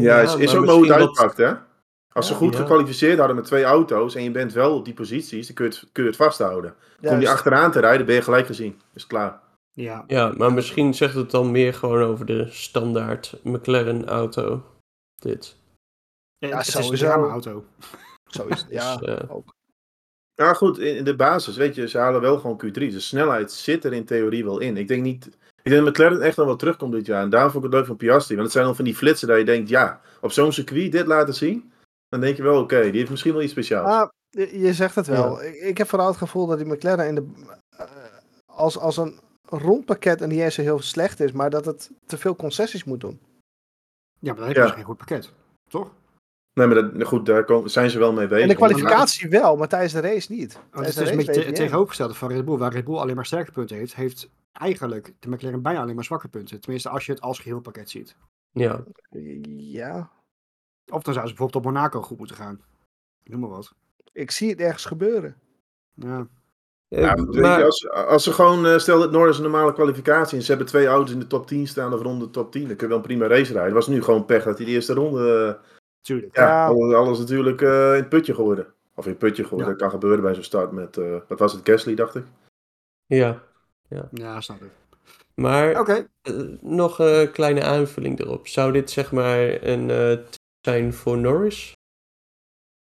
Ja, is, is ook maar hoe het misschien dat- uitpakt, hè? Als ze Ja. goed Ja. gekwalificeerd hadden met twee auto's en je bent wel op die posities, dan kun je het, kun je het vasthouden. Kom je Juist. achteraan te rijden, ben je gelijk gezien. Is klaar. Ja, Ja, maar misschien zegt het dan meer gewoon over de standaard McLaren auto. Dit. ja, Ja, het is een sowieso. drama-auto. Zo is het, ja. Dus, eh, ook. Ja, goed, in, in de basis, weet je, ze halen wel gewoon Q3. De snelheid zit er in theorie wel in. Ik denk niet. Ik denk dat McLaren echt nog wel terugkomt dit jaar. En daarom vond ik het leuk van Piastri. Want het zijn al van die flitsen dat je denkt, ja, op zo'n circuit dit laten zien. Dan denk je wel, oké, die heeft misschien wel iets speciaals. Ah, je, zegt het wel. Ik, ik heb vooral het gevoel dat die McLaren in de, eh, als, als een rondpakket en niet eens heel slecht is, maar dat het te veel concessies moet doen. Ja, maar dan heb je Ja. dus geen goed pakket. Toch? Nee, maar dat, goed, daar zijn ze wel mee bezig. En de kwalificatie wel, maar tijdens de race niet. Het is de een beetje het tegenovergestelde van Red Bull. Waar Red Bull alleen maar sterke punten heeft, heeft eigenlijk de McLaren bijna alleen maar zwakke punten. Tenminste, als je het als geheel pakket ziet. ja. Ja, Of dan zou ze bijvoorbeeld op Monaco goed moeten gaan. Ik Noem maar wat. ik zie het ergens gebeuren. Ja. Eh, Ja, weet je, als, als ze gewoon, eh, stel dat Norris een normale kwalificatie en ze hebben twee auto's in de top 10 staan of rond de top 10, dan kun je wel een prima race rijden. Het was nu gewoon pech dat hij de eerste ronde, eh, Tuurlijk. ja, Ja. alles, alles natuurlijk eh, in het putje geworden. Of in het putje geworden, Ja. dat kan gebeuren bij zo'n start met, eh, wat was het, Gasly dacht ik. ja. Ja, snap ik. Maar Oké. eh, nog een kleine aanvulling erop. Zou dit zeg maar een eh, tip zijn voor Norris?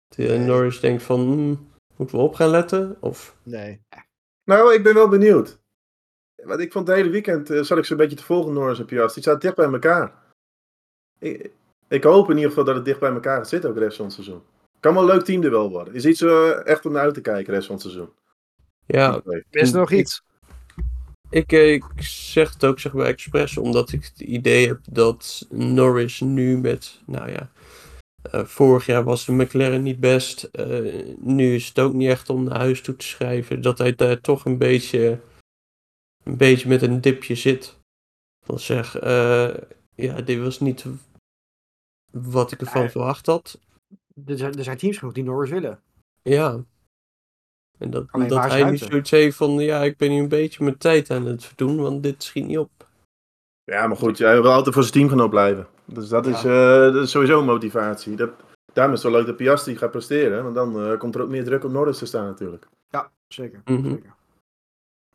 Dat Nee. Norris denkt van, hmm, moeten we op gaan letten? Of, Nee. Nou, ik ben wel benieuwd. Want ik vond het hele weekend, eh, zat ik zo'n beetje te volgen, Norris en Piastri. Die zaten dicht bij elkaar. Ik, ik hoop in ieder geval dat het dicht bij elkaar gaat zitten ook de rest van het seizoen. Kan wel een leuk team er wel worden. Is iets eh, echt om naar uit te kijken de rest van het seizoen. ja, Is er nog iets? Ik, eh, ik zeg het ook zeg maar expres, omdat ik het idee heb dat Norris nu met, nou ja, eh, vorig jaar was de McLaren niet best. eh, nu is het ook niet echt om naar huis toe te schrijven. Dat hij daar toch een beetje, een beetje met een dipje zit. Van zeg, eh, ja, dit was niet wat ik ervan Nee. verwacht had. Er zijn, er zijn teams genoeg die Norris willen. Ja. En dat, Alleen dat hij nu ruimte? zoiets heeft van, ja, ik ben nu een beetje mijn tijd aan het verdoen, want dit schiet niet op. Ja, maar goed, jij wil altijd voor zijn teamgenoot blijven. Dus dat, Ja. is, eh, dat is sowieso een motivatie. Dat, daarom is het wel leuk dat Piastri gaat presteren. Want dan eh, komt er ook meer druk op Norris te staan natuurlijk. Ja, zeker. Mhm. zeker.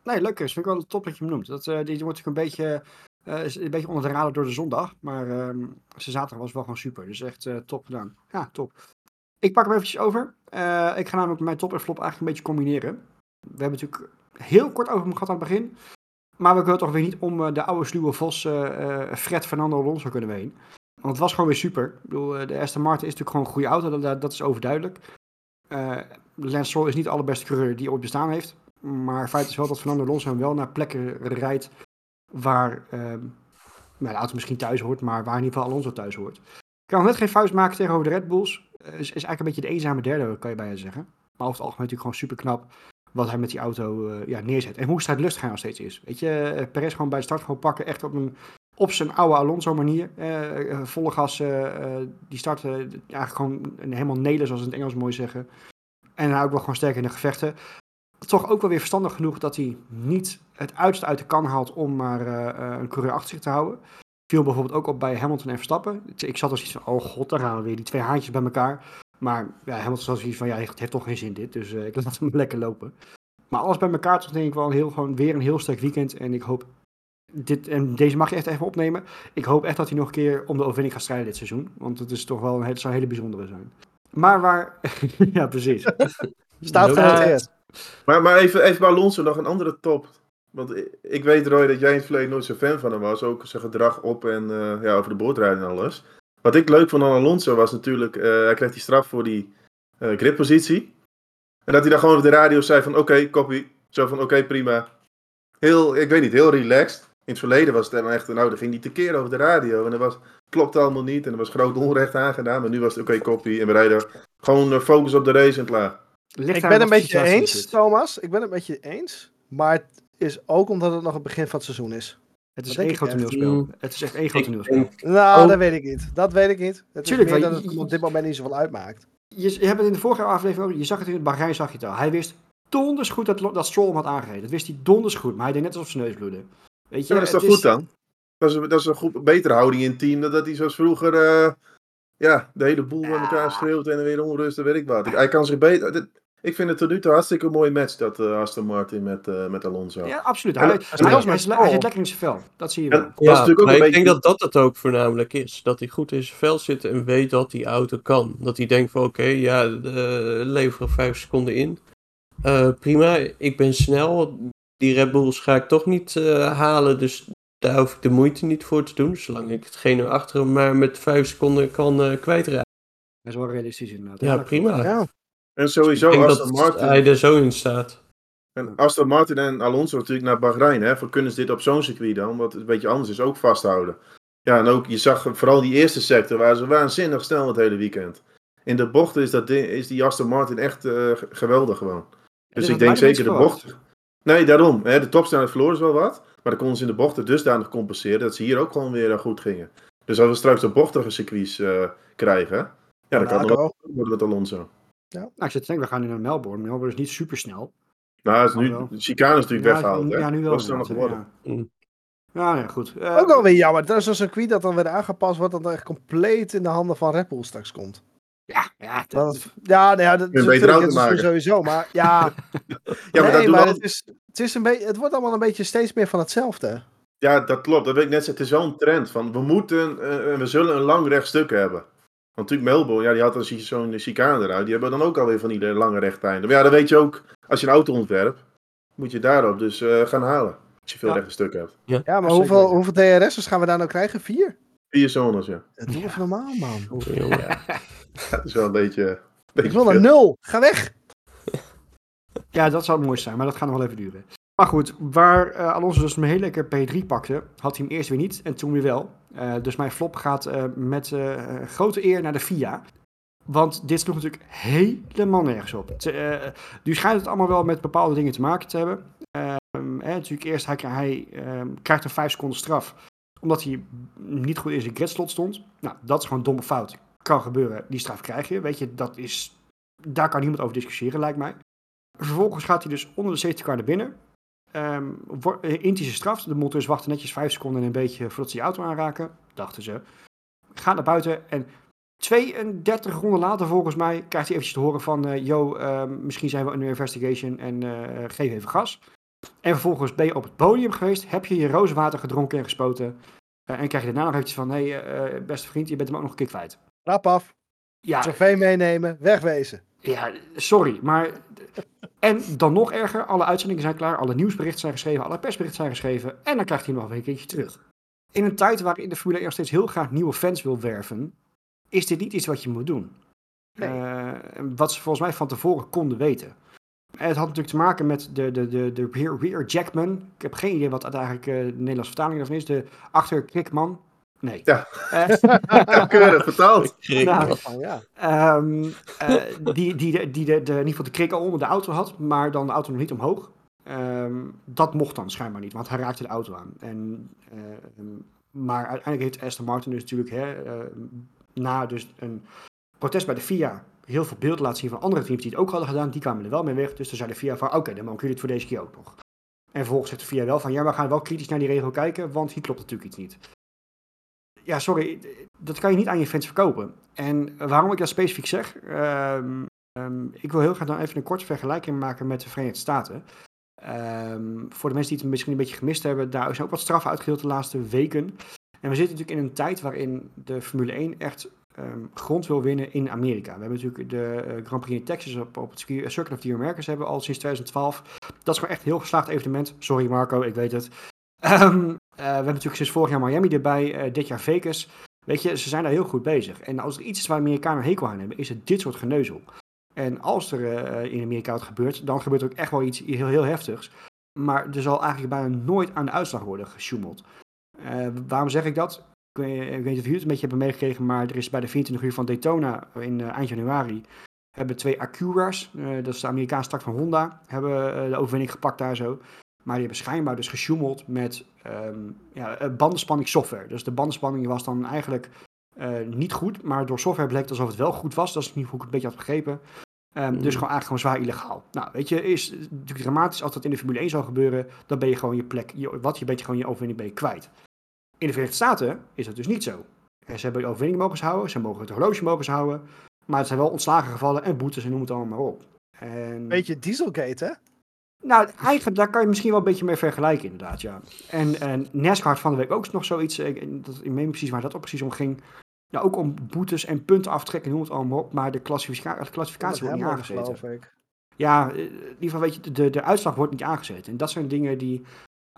Nee, leuk is. Vind ik wel top dat je hem noemt. Dat, eh, die wordt natuurlijk een beetje, eh, is een beetje onder de radar door de zondag. Maar zijn zaterdag was wel gewoon super. Dus echt eh, top gedaan. Ja, top. Ik pak hem eventjes over. Eh, ik ga namelijk mijn top en flop eigenlijk een beetje combineren. We hebben natuurlijk heel kort over hem gehad aan het begin. Maar we kunnen toch weer niet om de oude sluwe vos Fred Fernando Alonso kunnen heen. Want het was gewoon weer super. Ik bedoel, de Aston Martin is natuurlijk gewoon een goede auto. Dat, dat is overduidelijk. Lance Stroll is niet de allerbeste coureur die ooit bestaan heeft. Maar feit is wel dat Fernando Alonso hem wel naar plekken rijdt waar ehm, nou, de auto misschien thuis hoort, maar waar in ieder geval Alonso thuis hoort. Kan net geen vuist maken tegenover de Red Bulls. Eh, is, is eigenlijk een beetje de eenzame derde, kan je bijna zeggen. Maar over het algemeen natuurlijk gewoon super knap wat hij met die auto eh, ja, neerzet. En hoe strijdlustig hij nog steeds is. Weet je, eh, Perez gewoon bij de start gewoon pakken, echt op, een, op zijn oude Alonso manier. Eh, volle gas, die start eigenlijk gewoon helemaal nelen, zoals in het Engels mooi zeggen. En hij ook wel gewoon sterk in de gevechten. Toch ook wel weer verstandig genoeg dat hij niet het uiterste uit de kan haalt om maar eh, eh, een coureur achter zich te houden. Viel bijvoorbeeld ook op bij Hamilton en Verstappen. Ik- zat als iets van, oh god, daar gaan we weer, die twee haantjes bij elkaar. Maar ja, Hamilton was zoiets van, ja, het heeft toch geen zin dit, dus eh, ik laat hem lekker lopen. Maar alles bij elkaar toch denk ik wel een heel, gewoon weer een heel sterk weekend. En ik hoop, dit, en deze mag je echt even opnemen. Ik hoop echt dat hij nog een keer om de overwinning gaat strijden dit seizoen. Want het is toch wel een, het zou een hele bijzondere zijn. Maar waar, ja precies. Staat genoteerd. Maar, maar even, even bij Alonso nog een andere top. Want ik, weet, Roy, dat jij in het verleden nooit zo'n fan van hem was. Ook zijn gedrag op en eh, ja, over de boordrijden en alles. Wat ik leuk vond aan Alonso was natuurlijk... eh, hij kreeg die straf voor die eh grippositie. En dat hij dan gewoon op de radio zei van... Oké, copy. Zo van, oké, prima. Heel, ik weet niet, heel relaxed. In het verleden was het dan echt... Nou, dan ging hij tekeer over de radio. En dat was, klopte allemaal niet. En er was groot onrecht aangedaan. Maar nu was het, oké, copy. En we rijden gewoon focus op de race en klaar. Ligt Ik ben een beetje eens, zit. Thomas. Ik ben het met je eens. Maar het is ook omdat het nog het begin van het seizoen is. Het is Dat één groot echt. toneelspel. Mm. Het is echt één groot toneelspel. Nou, Oh. dat weet ik niet. Dat weet ik niet. Het Tuurlijk, is meer dat het op dit moment niet zoveel uitmaakt. Je, je hebt het in de vorige aflevering ook, je zag het in het Bahrein, zag je het al. Hij wist donders goed dat, dat Stroll hem had aangereden. Dat wist hij donders goed, maar hij deed net alsof zijn neus bloedde. Weet je, Ja, dat is toch goed dan? Dat is, dat is een goed, betere houding in het team dan dat hij zoals vroeger eh, ja, de hele boel bij Ja. elkaar schreeuwt en weer onrust en weet ik wat. Hij kan zich beter... ik vind het tot nu toe hartstikke een mooie match, dat eh, Aston Martin met, eh, met Alonso. Ja, absoluut. Hij, hij, hij, is hij, zit- lekker in zijn vel. Dat zie je wel. Ja, natuurlijk ook maar ik beetje... denk dat dat het ook voornamelijk is. Dat hij goed in zijn vel zit en weet dat die auto kan. Dat hij denkt van oké, ja, uh, leveren vijf seconden in. Eh, prima, ik ben snel. Die Red Bulls ga ik toch niet eh, halen, dus daar hoef ik de moeite niet voor te doen. Zolang ik hetgene achter hem maar met vijf seconden kan eh kwijtraken. Dat is wel realistisch inderdaad. Ja, dat prima. Ja. En sowieso denk Aston dat Martin, hij er zo in staat. en Aston Martin en Alonso natuurlijk naar Bahrein. Hè, voor kunnen ze dit op zo'n circuit dan, wat een beetje anders is, ook vasthouden. Ja, en ook, je zag vooral die eerste sector, waar ze waanzinnig snel het hele weekend. In de bochten is, dat ding, is die Aston Martin echt eh, geweldig gewoon. Dus ik denk zeker de niks bocht. Nee, daarom. Hè, de topsnelheid verloren is wel wat. Maar dan konden ze in de bochten dusdanig compenseren dat ze hier ook gewoon weer eh, goed gingen. Dus als we straks de bochtige circuits eh, krijgen, ja, dan kan het wel worden met Alonso. Nou, ik zit te denken, we gaan nu naar Melbourne. Melbourne is niet super snel. Nou, is nu, de chicane is natuurlijk weggehaald. hè? Ja, nu wel. Dat is dan nog geworden. Ja, ja nee, goed. Eh, Ook wel weer jammer. Dat is een circuit dat dan weer aangepast wordt. Dat dan echt compleet in de handen van Red Bull straks komt. Ja, ja, Dat, dat, ja, nou ja, dat is maken. sowieso. Maar ja, Ja, maar nee, dat doen maar het, is, het, is een beetje, het wordt allemaal een beetje steeds meer van hetzelfde. Ja, dat klopt. Dat wil ik net zeggen. Het is wel een trend van we moeten en we zullen een lang rechtstuk hebben. Want natuurlijk Melbourne, ja, die had dan zo'n chicane eruit. Die hebben dan ook alweer van die lange rechteinden. Maar ja, dan weet je ook, als je een auto ontwerpt, moet je daarop dus eh, gaan halen. Als je veel Ja. rechte stukken hebt. Ja, maar hoeveel, hoeveel DRS'ers gaan we daar nou krijgen? Vier? Vier zones, ja. Dat doen we even normaal, man. Ja, Dat is wel een beetje... Ik beetje wil naar veel. nul. Ga weg. ja, dat zou het mooiste zijn, maar dat gaat nog wel even duren. Maar goed, waar eh, Alonso dus een heel lekker P3 pakte, had hij hem eerst weer niet en toen weer wel. Eh, dus mijn flop gaat eh, met eh, grote eer naar de FIA. Want dit sloeg natuurlijk helemaal nergens op. Nu schijnt het allemaal wel met bepaalde dingen te maken te hebben. Ehm, natuurlijk eerst, hij, hij ehm, krijgt een 5 seconden straf. Omdat hij niet goed in zijn gridslot stond. Nou, dat is gewoon een domme fout. Kan gebeuren, die straf krijg je. Weet je, dat is, daar kan niemand over discussiëren, lijkt mij. Vervolgens gaat hij dus onder de safety car naar binnen. Ehm wordt, eh, int hij zijn straf. De monteurs wachten netjes 5 seconden en een beetje voordat ze die auto aanraken. Dachten ze. Gaat naar buiten en 32 ronden later volgens mij krijgt hij eventjes te horen van... eh yo, ehm, misschien zijn we under investigation en eh, geef even gas. En vervolgens ben je op het podium geweest. Heb je je rozenwater gedronken en gespoten. en krijg je daarna nog eventjes van... Hé, hey, beste vriend, je bent hem ook nog een keer kwijt. Rap af. Ja, Trofee meenemen. Wegwezen. ja, sorry, maar... En dan nog erger, alle uitzendingen zijn klaar, alle nieuwsberichten zijn geschreven, alle persberichten zijn geschreven en dan krijgt hij nog een keertje terug. In een tijd waarin de Formule 1 nog steeds heel graag nieuwe fans wil werven, is dit niet iets wat je moet doen. Nee. Eh, wat ze volgens mij van tevoren konden weten. En het had natuurlijk te maken met de, de, de, de rear, rear jackman. Ik heb geen idee wat uiteindelijk eh, de Nederlandse vertaling daarvan is. De achterkrikman. Nee. Ja. Eh, keurig vertaald. Nou, ja. Ehm, eh, die die, die de, de, in ieder geval de krik al onder de auto had, maar dan de auto nog niet omhoog. Ehm, dat mocht dan schijnbaar niet, want hij raakte de auto aan. En, ehm, maar uiteindelijk heeft Aston Martin dus natuurlijk hè, eh, na dus een protest bij de FIA heel veel beelden laten zien van andere teams die het ook hadden gedaan. Die kwamen er wel mee weg. Dus toen zei de VIA van, oké, dan mogen jullie het voor deze keer ook nog. En vervolgens zegt de VIA wel van, ja, we gaan wel kritisch naar die regel kijken, want hier klopt natuurlijk iets niet. Ja, sorry, dat kan je niet aan je fans verkopen. En waarom ik dat specifiek zeg, ehm, ehm, ik wil heel graag dan even een korte vergelijking maken met de Verenigde Staten. Ehm, voor de mensen die het misschien een beetje gemist hebben, daar is ook wat straffen uitgedeeld de laatste weken. En we zitten natuurlijk in een tijd waarin de Formule 1 echt grond wil winnen in Amerika. We hebben natuurlijk de eh, Grand Prix in Texas op, het circuit- eh, Circuit of the Americas hebben al sinds 2012. Dat is gewoon echt een heel geslaagd evenement. Sorry Marco, ik weet het. Ehm, eh, we hebben natuurlijk sinds vorig jaar Miami erbij, eh, dit jaar Vegas. Weet je, ze zijn daar heel goed bezig. En als er iets is waar Amerikanen hekel aan hebben, is het dit soort geneuzel. En als er eh, in Amerika wat gebeurt, dan gebeurt er ook echt wel iets heel, heel heftigs. Maar er zal eigenlijk bijna nooit aan de uitslag worden gesjoemeld. Waarom zeg ik dat? Ik weet, niet of jullie het een beetje hebben meegekregen, maar er is bij de 24 uur van Daytona in eind januari hebben twee Acura's, dat is de Amerikaanse tak van Honda, hebben de overwinning gepakt daar zo. Maar die hebben schijnbaar dus gesjoemeld met ehm, ja, eh, bandenspanning software. Dus de bandenspanning was dan eigenlijk eh, niet goed, maar door software bleek alsof het wel goed was. Dat is niet hoe ik het een beetje had begrepen. Ehm, Dus Mm. gewoon eigenlijk gewoon zwaar illegaal. Nou, weet je, is natuurlijk dramatisch als dat in de Formule 1 zou gebeuren, dan ben je gewoon je plek, je, wat je bent gewoon je overwinning ben je kwijt. In de Verenigde Staten is dat dus niet zo. En ze hebben de overwinning mogen houden, ze mogen het horloge mogen houden, maar het zijn wel ontslagen gevallen en boetes en noem het allemaal maar op. En... Beetje Dieselgate, hè? Nou, eigenlijk, daar kan je misschien wel een beetje mee vergelijken, inderdaad, ja. En, en NASCAR had van de week ook nog zoiets, ik, ik- dat, ik niet precies waar dat ook precies om ging. Ja, ook om boetes en punten aftrekken, noem het allemaal op, maar de, klassifica- de klassificatie wordt niet aangezeten. ik. Ja, eh, in ieder geval weet je, de, de uitslag wordt niet aangezet. En dat zijn dingen die,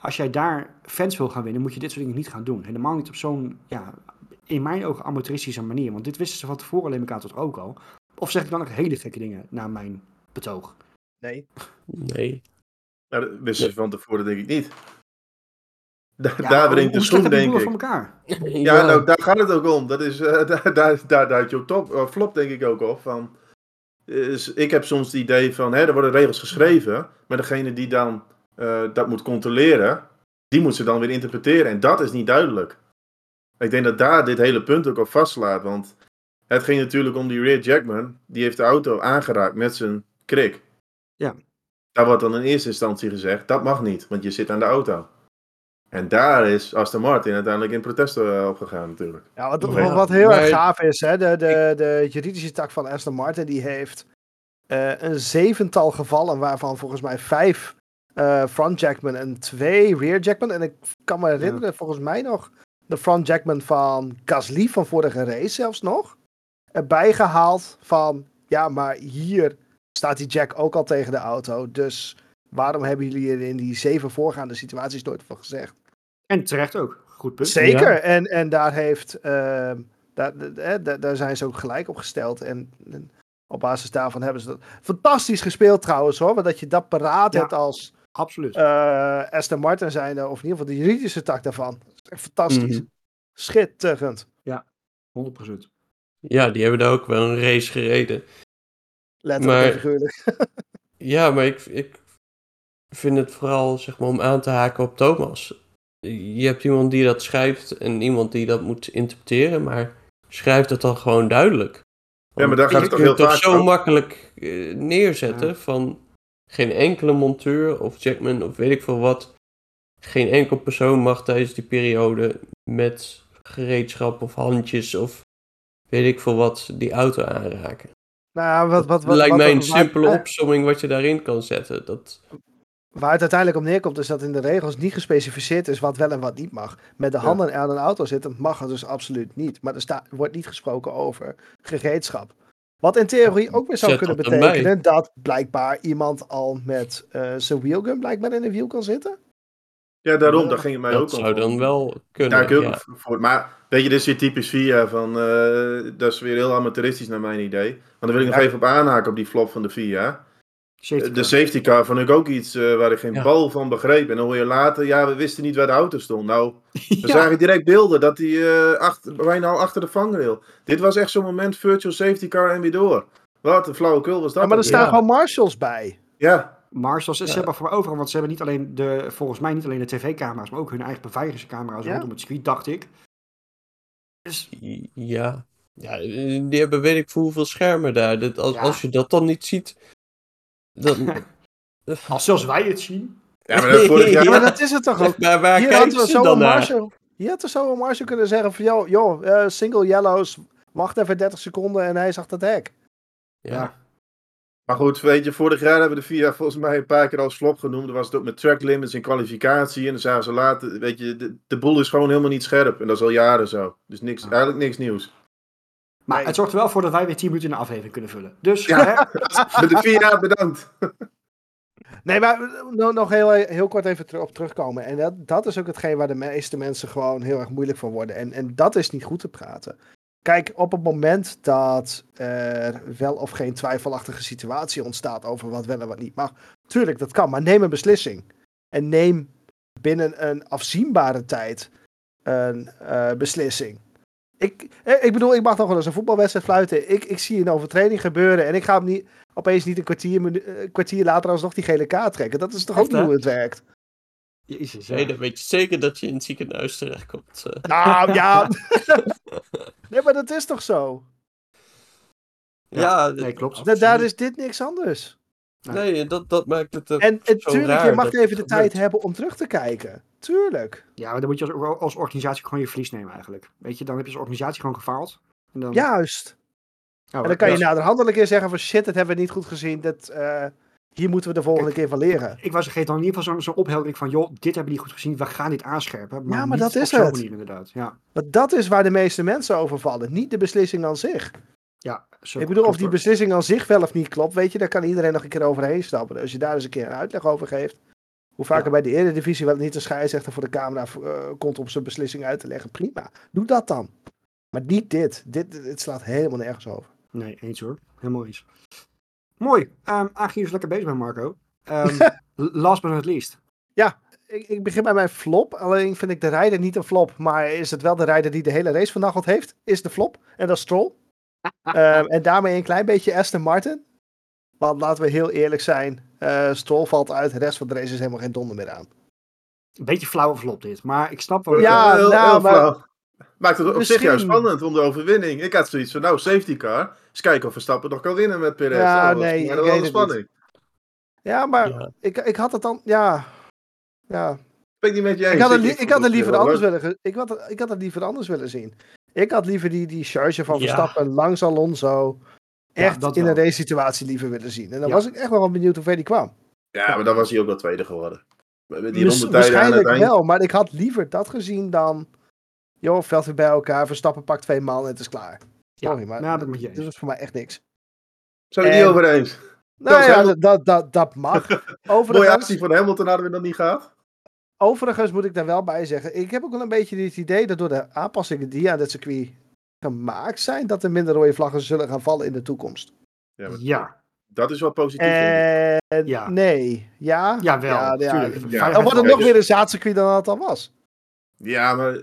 als jij daar fans wil gaan winnen, moet je dit soort dingen niet gaan doen. Helemaal niet op zo'n, ja, in mijn ogen amateuristische manier. Want dit wisten ze van tevoren alleen elkaar tot ook al. Of zeg ik dan nog hele gekke dingen naar mijn betoog? Nee. Nee. Nou, dat wisten ze van tevoren denk ik niet. Da- Ja, daar brengt de hoe schoen, denk ik. voor elkaar? Ja, nou, daar gaat het ook om. Dat is, eh, daar, daar, daar duidt je ook top, eh, flop, denk ik ook op. Van, is, ik heb soms het idee van, hè, er worden regels geschreven, maar degene die dan eh, dat moet controleren, die moet ze dan weer interpreteren. En dat is niet duidelijk. Ik denk dat daar dit hele punt ook op vastslaat. Want het ging natuurlijk om die Rear Jackman. Die heeft de auto aangeraakt met zijn krik. Ja. Daar wordt dan in eerste instantie gezegd, dat mag niet, want je zit aan de auto. En daar is Aston Martin uiteindelijk in protest eh, op gegaan natuurlijk. Ja, wat, wat, heel erg gaaf is, hè, de, de, de juridische tak van Aston Martin, die heeft eh, een zevental gevallen, waarvan volgens mij vijf eh, front jackman en twee rear jackman. En ik kan me herinneren, volgens mij nog de front jackman van Gasly van vorige race zelfs nog. Erbij gehaald van, ja, maar hier staat die jack ook al tegen de auto, dus waarom hebben jullie er in die zeven voorgaande situaties nooit van gezegd? En terecht ook. Goed punt. Zeker, Ja. en, en daar, heeft, ehm, daar, daar, daar- daar zijn ze ook gelijk op gesteld. En, en op basis daarvan hebben ze dat fantastisch gespeeld trouwens hoor. Want dat je dat paraat Ja. hebt als Absoluut. eh Aston Martin zijnde, of in ieder geval de juridische tak daarvan. Dat is echt fantastisch. Mhm. Schitterend. 100%. Ja, die hebben daar ook wel een race gereden. Letterlijk Maar- en figuurlijk. Ja, maar ik, ik vind het vooral zeg maar, om aan te haken op Thomas. Je hebt iemand die dat schrijft en iemand die dat moet interpreteren, maar schrijf dat dan gewoon duidelijk. Ja, maar daar gaat je het toch kunt heel toch vaak zo ook- makkelijk eh, neerzetten Ja. van geen enkele monteur of jackman of weet ik veel wat. Geen enkel persoon mag tijdens die periode met gereedschap of handjes of weet ik veel wat die auto aanraken. Nou, wat, wat, wat, lijkt mij een simpele opsomming wat je daarin kan zetten. Dat, Waar het uiteindelijk op neerkomt is dat in de regels niet gespecificeerd is wat wel en wat niet mag. Met de handen aan een auto zitten mag het dus absoluut niet. Maar er wordt niet gesproken over gereedschap. Wat in theorie ook weer zou Zet kunnen betekenen dat blijkbaar iemand al met eh, zijn wheelgun blijkbaar in een wiel kan zitten. Ja, daarom, daar ging het mij dat ook om. zou dan wel kunnen. Ja, ik ook ja. voor. Maar weet je, dit is weer typisch VIA van. eh, dat is weer heel amateuristisch naar mijn idee. Maar dan wil ik nog Ja. even op aanhaken op die flop van de VIA. Safety De safety car vond ik ook iets eh, waar ik geen Ja. bal van begreep. En dan hoor je later, ja, we wisten niet waar de auto stond. Nou, we Ja. zagen direct beelden dat hij eh, achter, bijna al achter de vangrail. Dit was echt zo'n moment, virtual safety car en weer door. Wat een flauwekul was dat. Ja, maar er staan gewoon marshals bij. Ja, Marshals, ze hebben voor overal, want ze hebben niet alleen de, volgens mij niet alleen de tv-camera's, maar ook hun eigen beveiligingscamera's Ja. rondom het circuit, dacht ik. Dus Ja, Ja, die hebben weet ik voor hoeveel schermen daar. Dat, als, Ja. als je dat dan niet ziet, dan... Als zelfs wij het zien. Ja, maar dat vorig jaar... Ja, maar dat is het toch ook. Maar, waar Hier hadden we ze zo dan? Marshall. Hier had er zo een Marshall kunnen zeggen van, joh, joh eh, single yellows, wacht even 30 seconden en hij zag dat hek. Ja. Maar goed, weet je, vorig jaar hebben we de VIA volgens mij een paar keer als flop genoemd. Dan was het ook met track limits in kwalificatie. En dan zagen ze later, weet je, de, de boel is gewoon helemaal niet scherp. En dat is al jaren zo. Dus niks, Ja. eigenlijk niks nieuws. Maar Nee. het zorgt er wel voor dat wij weer 10 minuten in de aflevering kunnen vullen. Dus, Ja. hè, Met de VIA bedankt. Nee, maar no- nog heel, heel kort even op terugkomen. En dat, dat is ook hetgeen waar de meeste mensen gewoon heel erg moeilijk van worden. En, en dat is niet goed te praten. Kijk, op het moment dat er wel of geen twijfelachtige situatie ontstaat over wat wel en wat niet mag. Tuurlijk, dat kan, maar neem een beslissing. En neem binnen een afzienbare tijd een eh, beslissing. Ik, eh, ik bedoel, ik mag nog wel eens een voetbalwedstrijd fluiten. Ik, ik zie een overtreding gebeuren en ik ga hem niet, opeens niet een kwartier, eh, kwartier later alsnog die gele kaart trekken. Dat is toch ook Echt, niet hè? hoe het werkt? Jezus, Nee, dan weet je zeker dat je in het ziekenhuis terechtkomt. eh. Nou ja. nee, maar dat is toch zo? Ja, nee, klopt. Da- daar is dit niks anders. Nee, dat, dat maakt het En, en zo tuurlijk, je mag even de gebeurt. tijd hebben om terug te kijken. Tuurlijk. Ja, maar dan moet je als, als organisatie gewoon je verlies nemen eigenlijk. Weet je, dan heb je als organisatie gewoon gefaald. En dan, Juist. Oh, En dan kan je ja. naderhand een keer zeggen van shit, dat hebben we niet goed gezien. Dat, eh, hier moeten we de volgende keer van leren. Ik was geef dan in ieder geval zo'n zo'n opheldering van, joh, dit hebben we niet goed gezien, we gaan dit aanscherpen. Maar Ja, maar dat is het. manier inderdaad. Ja, Maar dat is waar de meeste mensen over vallen. Niet de beslissing aan zich. ja zo, Ik bedoel, of die beslissing aan zich wel of niet klopt, weet je, daar kan iedereen nog een keer overheen stappen. Als je daar eens een keer een uitleg over geeft. Hoe vaker Ja. bij de Eredivisie wel niet een scheidsrechter voor de camera eh, komt om zijn beslissing uit te leggen. Prima, doe dat dan. Maar niet dit. Dit, dit slaat helemaal nergens over. Nee, eens hoor. Helemaal eens. Mooi. Ehm aangezien je lekker bezig bent, Marco. Ehm, last but not least. Ik, ik begin bij mijn flop. Alleen vind ik de rijder niet een flop. Maar is het wel de rijder die de hele race vandaag al heeft? Is de flop. En dat is Stroll. Ehm, en daarmee een klein beetje Aston Martin. Want laten we heel eerlijk zijn. eh Stroll valt uit. De rest van de race is helemaal geen donder meer aan. Een beetje flauw flop dit, maar ik snap wel. Ja, heel, nou, heel maar- flauw. Maakt het op zich juist spannend om de overwinning. Ik had zoiets van, nou, safety car. Eens kijken of Verstappen nog kan winnen met Perez. Ja, dat was nee, een het spanning. Ja, maar Ja. ik, ik had het dan. Ja. Ja. Ben ik niet met je eens. Ik had het, li- ik had het liever anders leuk. willen. Ik had, ik had het liever anders willen zien. Ik had liever die, die charge van Ja. Verstappen langs Alonso. Echt dat in wel. een race situatie liever willen zien. En dan Ja. was ik echt wel benieuwd hoe ver die kwam. Ja, maar dan was hij ook wel tweede geworden. Met Die waarschijnlijk het eind. wel, maar ik had liever dat gezien dan. Joh, veld weer bij elkaar. Verstappen pakt twee man en het is klaar. Ja, Sorry, maar nou, dat moet je eens. dit was voor mij echt niks. Zijn we En- niet over eens? Nou is ja, dat, dat, dat mag. Mooie actie van Hamilton hadden we nog niet gehad. Overigens moet ik daar wel bij zeggen, ik heb ook wel een beetje het idee dat door de aanpassingen die aan het circuit gemaakt zijn, dat er minder rode vlaggen zullen gaan vallen in de toekomst. Ja, maar Ja, Dat is wel positief. En Ja. nee, ja. jawel, Ja, ja. tuurlijk. Ja. Dan wordt het Oké, nog dus- meer een zaadcircuit dan het al was. Ja, maar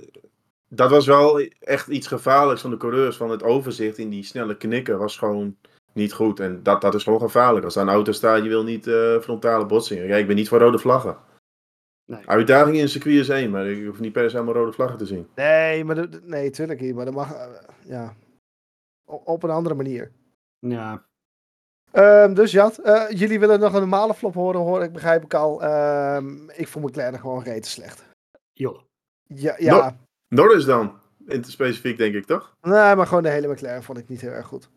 dat was wel echt iets gevaarlijks van de coureurs. Van het overzicht in die snelle knikken was gewoon niet goed. En dat, dat is gewoon gevaarlijk. Als er een auto staat, je wil niet eh, frontale botsingen. Ja, ik ben niet voor rode vlaggen. Nee. Uitdaging in een circuit is één, maar ik hoef niet per se helemaal rode vlaggen te zien. Nee, maar de- nee, tuurlijk niet. Maar dat mag, eh, ja, O- op een andere manier. Ja, Ehm, dus ja, eh, jullie willen nog een normale flop horen, hoor ik, begrijp ik al. Ehm, ik vond McLaren gewoon rete slecht. joh. Ja, ja. Norris dan, in het specifiek denk ik toch? Nee, maar gewoon de hele McLaren vond ik niet heel erg goed.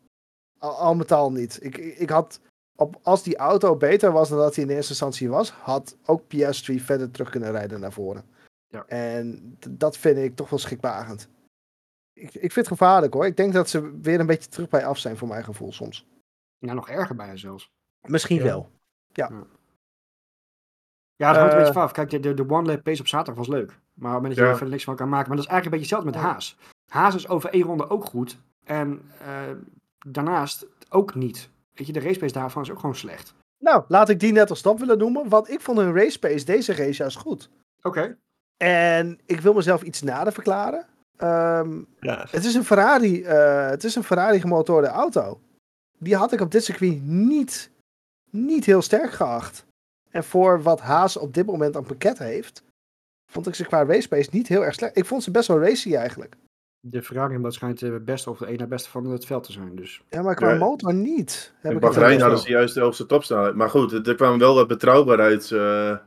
Al, al met al niet. Ik, ik had, op, als die auto beter was dan dat hij in eerste instantie was, had ook PS3 verder terug kunnen rijden naar voren. Ja. En dat vind ik toch wel schrikbarend. Ik, ik vind het gevaarlijk hoor. Ik denk dat ze weer een beetje terug bij af zijn voor mijn gevoel soms. Nou, nog erger bijna zelfs. Misschien Ja. wel. Ja, dat hangt een Eh. beetje vanaf. Kijk, de, de, de one lap pace op zaterdag was leuk. Maar op het moment dat je er verder niks van kan maken. Maar dat is eigenlijk een beetje hetzelfde met Haas. Haas is over één ronde ook goed. En eh, daarnaast ook niet. Weet je, de race pace daarvan is ook gewoon slecht. Nou, laat ik die net als stap willen noemen. Want ik vond hun race pace deze race juist goed. Oké. En ik wil mezelf iets nader verklaren. Ehm, Ja, Het is een Ferrari, eh, het is een Ferrari gemotoorde auto. Die had ik op dit circuit niet, niet heel sterk geacht. En voor wat Haas op dit moment aan pakket heeft, vond ik ze qua race pace niet heel erg slecht. Ik vond ze best wel racy eigenlijk. De Ferrari schijnt de beste of de ene beste van het veld te zijn. Dus. Ja, maar qua Ja. motor niet. Heb In ik het Bahrein hadden ze juist de hoogste topsnelheid. Maar goed, er kwam wel wat betrouwbaarheid. eh,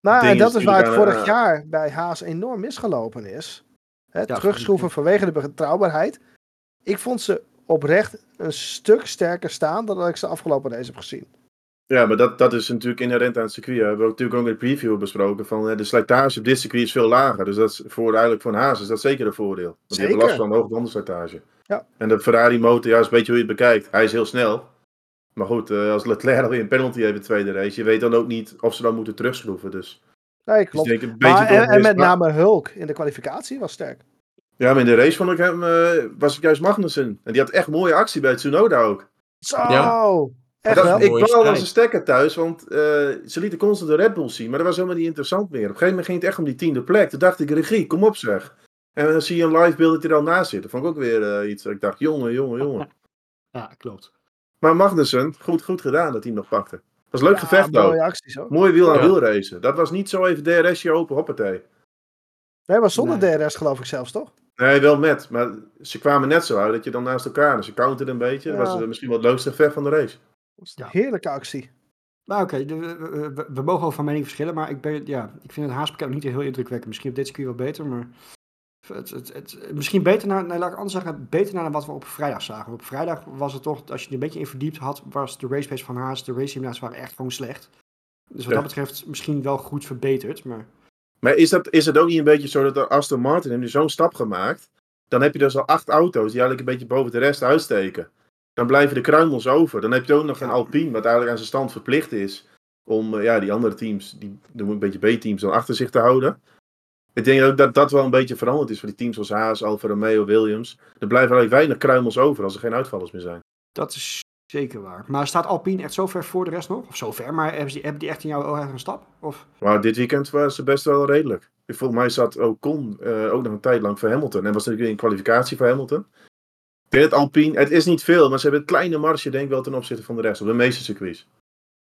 Nou, en dat is waar het vorig aan- jaar bij Haas enorm misgelopen is. Hè, Ja, terugschroeven vanwege de betrouwbaarheid. Ik vond ze oprecht een stuk sterker staan dan dat ik ze afgelopen race heb gezien. Ja, maar dat, dat is natuurlijk inherent aan het circuit. We hebben ook natuurlijk ook in de preview besproken. Van, de slijtage op dit circuit is veel lager. Dus dat is voor, eigenlijk voor een Haas is dat zeker een voordeel. Want die hebben Zeker. last van de hoge bandenslijtage. Ja. En de Ferrari motor, ja, is een beetje hoe je het bekijkt. Hij is heel snel. Maar goed, eh, als Leclerc alweer een penalty heeft in de tweede race. Je weet dan ook niet of ze dan moeten terugschroeven. Dus, Nee, klopt. een beetje Maar, door en, met name Hulk in de kwalificatie was sterk. Ja, maar in de race vond ik hem, eh, was ik juist Magnussen. En die had echt mooie actie bij Tsunoda ook. Zo! Ja. Echt Dat, wel? ik baal als een stekker thuis, want eh, ze lieten constant de Red Bull zien, maar dat was helemaal niet interessant meer. Op een gegeven moment ging het echt om die tiende plek. Toen dacht ik, regie, kom op zeg. En dan zie je een live beeld dat hij er al naast zit. Dat vond ik ook weer eh, iets. Ik dacht, jongen, jongen, jongen. Ja, klopt. Maar Magnussen, goed, goed gedaan dat hij hem nog pakte. Dat was leuk Ja, gevecht ook. mooie acties ook. Mooi wiel aan Ja. wiel racen. Dat was niet zo even DRSje open, hoppatee. Nee, maar zonder Nee. DRS geloof ik zelfs, toch? Nee, wel met. Maar ze kwamen net zo uit dat je dan naast elkaar. Dus ze counterden een beetje. Dat was eh, misschien wel het leukste gevecht van de race. Ja. Heerlijke actie. Nou oké, we, we- we- we mogen wel van mening verschillen, maar ik, ben, ja, ik vind het haaspakket niet heel indrukwekkend. Misschien op dit circuit wel beter, maar het, het, het, misschien beter naar, nee, laat ik anders zeggen, beter naar wat we op vrijdag zagen. Op vrijdag was het toch, als je er een beetje in verdiept had, was de racepace van Haas, de race simulaties waren echt gewoon slecht. Dus wat Ja. dat betreft misschien wel goed verbeterd, maar Maar is, dat, is het ook niet een beetje zo dat de Aston Martin heeft nu zo'n stap gemaakt? Dan heb je dus al acht auto's die eigenlijk een beetje boven de rest uitsteken. Dan blijven de kruimels over. Dan heb je ook nog een Alpine, wat eigenlijk aan zijn stand verplicht is. Om eh, ja, die andere teams, die doen een beetje B-teams, dan achter zich te houden. Ik denk ook dat dat wel een beetje veranderd is voor die teams zoals Haas, Alfa Romeo, Williams. Er blijven eigenlijk weinig kruimels over als er geen uitvallers meer zijn. dat is zeker waar. Maar staat Alpine echt zo ver voor de rest nog? Of zo ver, maar hebben die, hebben die echt in jouw ogen een stap? Of? Maar dit weekend was ze best wel redelijk. Volgens mij zat Ocon eh ook nog een tijd lang voor Hamilton. En was natuurlijk in kwalificatie voor Hamilton. Dat Alpine, het is niet veel, maar ze hebben een kleine marge denk ik wel ten opzichte van de rest. Op de meeste circuits.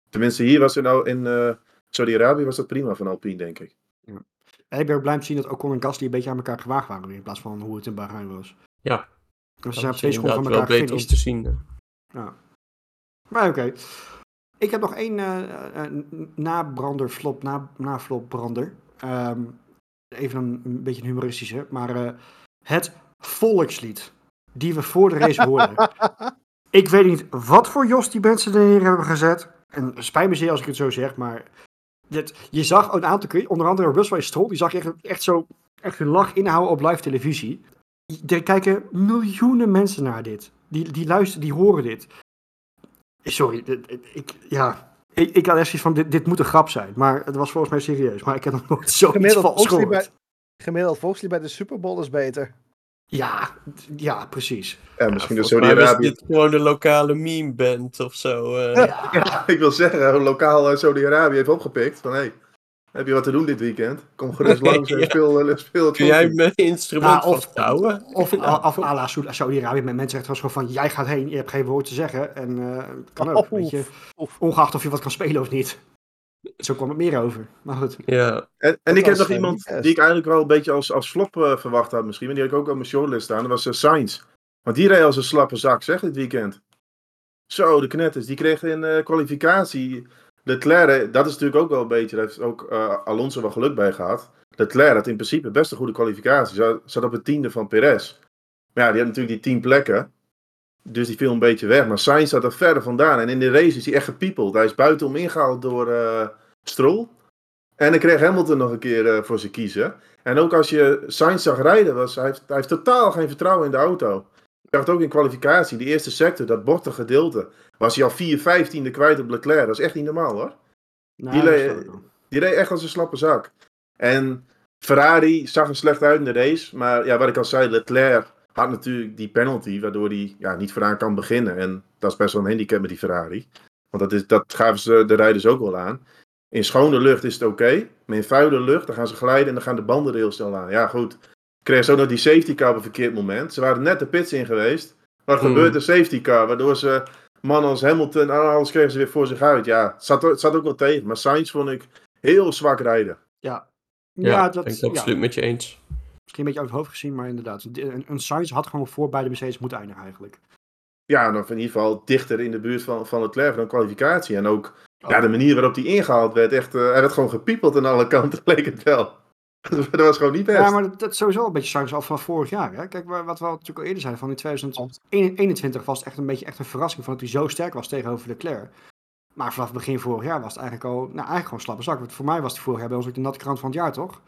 Tenminste, hier was het nou in eh Saudi-Arabië was dat prima van Alpine, denk ik. En ik ben ook blij om te zien dat Ocon en Gasly een beetje aan elkaar gewaagd waren, in plaats van hoe het in Bahrein was. Ja. Dus ze Dat zijn op twee seconden van wel beter om te zien. hè. Ja. Maar oké. Ik heb nog één eh, eh, nabrander, flop, na, naflopbrander. Ehm, even een, een beetje een humoristische, maar eh, het volkslied die we voor de race hoorden. ik weet niet wat voor Jos die mensen erin hebben gezet. En spijt me zeer als ik het zo zeg, maar dit, je zag een aantal keer, onder andere Russell Stroll, die zag echt, echt zo echt hun lach inhouden op live televisie. Er kijken miljoenen mensen naar dit. Die, die luisteren, die horen dit. Sorry, dit- dit- ik, ja, ik, ik had echt zoiets van, dit, dit moet een grap zijn. Maar het was volgens mij serieus. Maar ik heb nog nooit zo Gemiddeld vals gemiddeld volkslied bij de Super Bowl is beter. Ja, ja, precies. En misschien Ja, de was Saudi-Arabië. dit gewoon een lokale meme band of zo. eh. Ja, ik wil zeggen, lokaal eh, Saudi-Arabië heeft opgepikt. Van hé, hey, heb je wat te doen dit weekend? Kom gerust langs en Ja. speel, eh, speel het Kun jij mijn instrument Ja, of-? Of af à la Saudi-Arabië met mensen echt gewoon van, jij gaat heen, je hebt geen woord te zeggen. En eh, kan ook, Oef, weet je. oef. Ongeacht of je wat kan spelen of niet. Zo kwam het meer over. Maar goed. Ja. En, en ik heb nog eh, iemand best. die ik eigenlijk wel een beetje als, als flop eh, verwacht had misschien. Maar die had ik ook op mijn shortlist staan. Dat was uh, Sainz. Want die reed als een slappe zak, zeg, dit weekend. Zo, de knetters. Die kreeg in eh, kwalificatie... Leclerc, dat is natuurlijk ook wel een beetje... Daar heeft ook eh, Alonso wel geluk bij gehad. Leclerc had in principe best een goede kwalificatie. Zat, zat op het tiende van Perez. Maar ja, die had natuurlijk die tien plekken. Dus die viel een beetje weg. Maar Sainz zat er verder vandaan. En in de race is hij echt gepiepeld. Hij is buitenom ingehaald door eh Stroll. En dan kreeg Hamilton nog een keer eh, voor zijn kiezen. En ook als je Sainz zag rijden, was, hij, heeft, hij heeft totaal geen vertrouwen in de auto. Ik dacht ook in kwalificatie, die eerste sector, dat bochtige gedeelte, was hij al 4 15 kwijt op Leclerc. Dat is echt niet normaal hoor. Nou. Die reed echt als een slappe zak. En Ferrari zag er slecht uit in de race. Maar ja, wat ik al zei, Leclerc had natuurlijk die penalty, waardoor hij ja, niet vooraan kan beginnen. En dat is best wel een handicap met die Ferrari. Want dat, is, dat gaven ze de rijders ook wel aan. In schone lucht is het oké. maar in vuile lucht, dan gaan ze glijden en dan gaan de banden er heel snel aan. Ja, goed. Kreeg ze ook nog die safety car op een verkeerd moment. Ze waren net de pits in geweest. Wat Hmm. gebeurt? Een safety car, waardoor ze mannen als Hamilton en alles kregen ze weer voor zich uit. Ja, het zat, het zat ook wel tegen. Maar Sainz vond ik heel zwak rijden. Ja. Ja, Ja, dat dat ben ik ja. absoluut met je eens. Misschien een beetje over het hoofd gezien, maar inderdaad. Een, een Sainz had gewoon voor bij de Mercedes moeten eindigen eigenlijk. Ja, of in ieder geval dichter in de buurt van, van Leclerc dan kwalificatie. En ook Oh. ja, de manier waarop hij ingehaald werd, echt, eh, hij werd gewoon gepiepeld aan alle kanten, leek het wel. dat was gewoon niet best. Ja, maar dat, dat is sowieso een beetje Sainz al vanaf vorig jaar. Hè? Kijk, wa- wat we al natuurlijk al eerder zeiden, van in 2021 was het echt een beetje echt een verrassing van dat hij zo sterk was tegenover Leclerc. Maar vanaf begin vorig jaar was het eigenlijk al, nou eigenlijk gewoon slappe zak. Want voor mij was het vorig jaar bij ons ook de natte krant van het jaar, toch?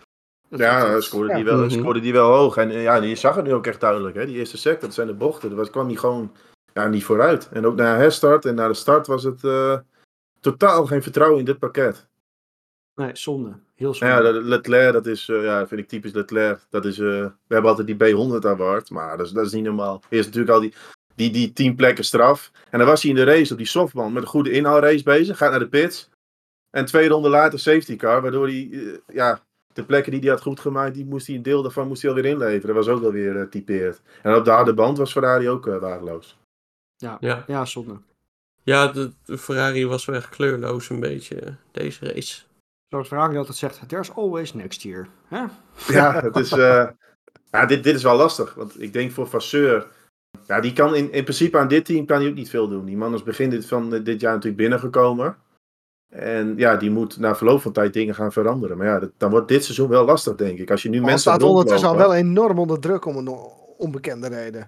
Dat- Ja, scoorde, ja. die wel, Mhm. scoorde die wel hoog. En eh, ja, die zag het nu ook echt duidelijk. Hè? Die eerste sector, dat zijn de bochten. Daar kwam hij gewoon ja, niet vooruit. En ook na herstart en na de start was het eh, totaal geen vertrouwen in dit pakket. Nee, zonde. Heel zonde. Ja, dat- Leclerc, dat is, eh, ja, vind ik typisch Leclerc. Dat is, eh, we hebben altijd die B100 award, maar dat is, dat is niet normaal. Eerst natuurlijk al die, die, die tien plekken straf. En dan was hij in de race op die softband met een goede inhaalrace bezig. Gaat naar de pits. En twee ronden later safety car, waardoor hij, ja, de plekken die hij had goed gemaakt, die moest hij een deel daarvan moest hij alweer inleveren. Dat was ook alweer eh typeerd. En op de harde band was Ferrari ook eh, waardeloos. Ja, Ja, ja zonde. ja de, de Ferrari was wel echt kleurloos een beetje eh, deze race. Zoals Ferrari altijd zegt, there's always next year. Hè? Ja, het is, eh, ja dit, dit is wel lastig. Want ik denk voor Vasseur. Ja, die kan in, in principe aan dit team kan hij ook niet veel doen. Die man is begin dit, van dit jaar natuurlijk binnengekomen. En ja, die moet na verloop van tijd dingen gaan veranderen. Maar ja, dat- dan wordt dit seizoen wel lastig, denk ik. Als je nu Maar mensen staat ondertussen al wel enorm onder druk om een onbekende reden.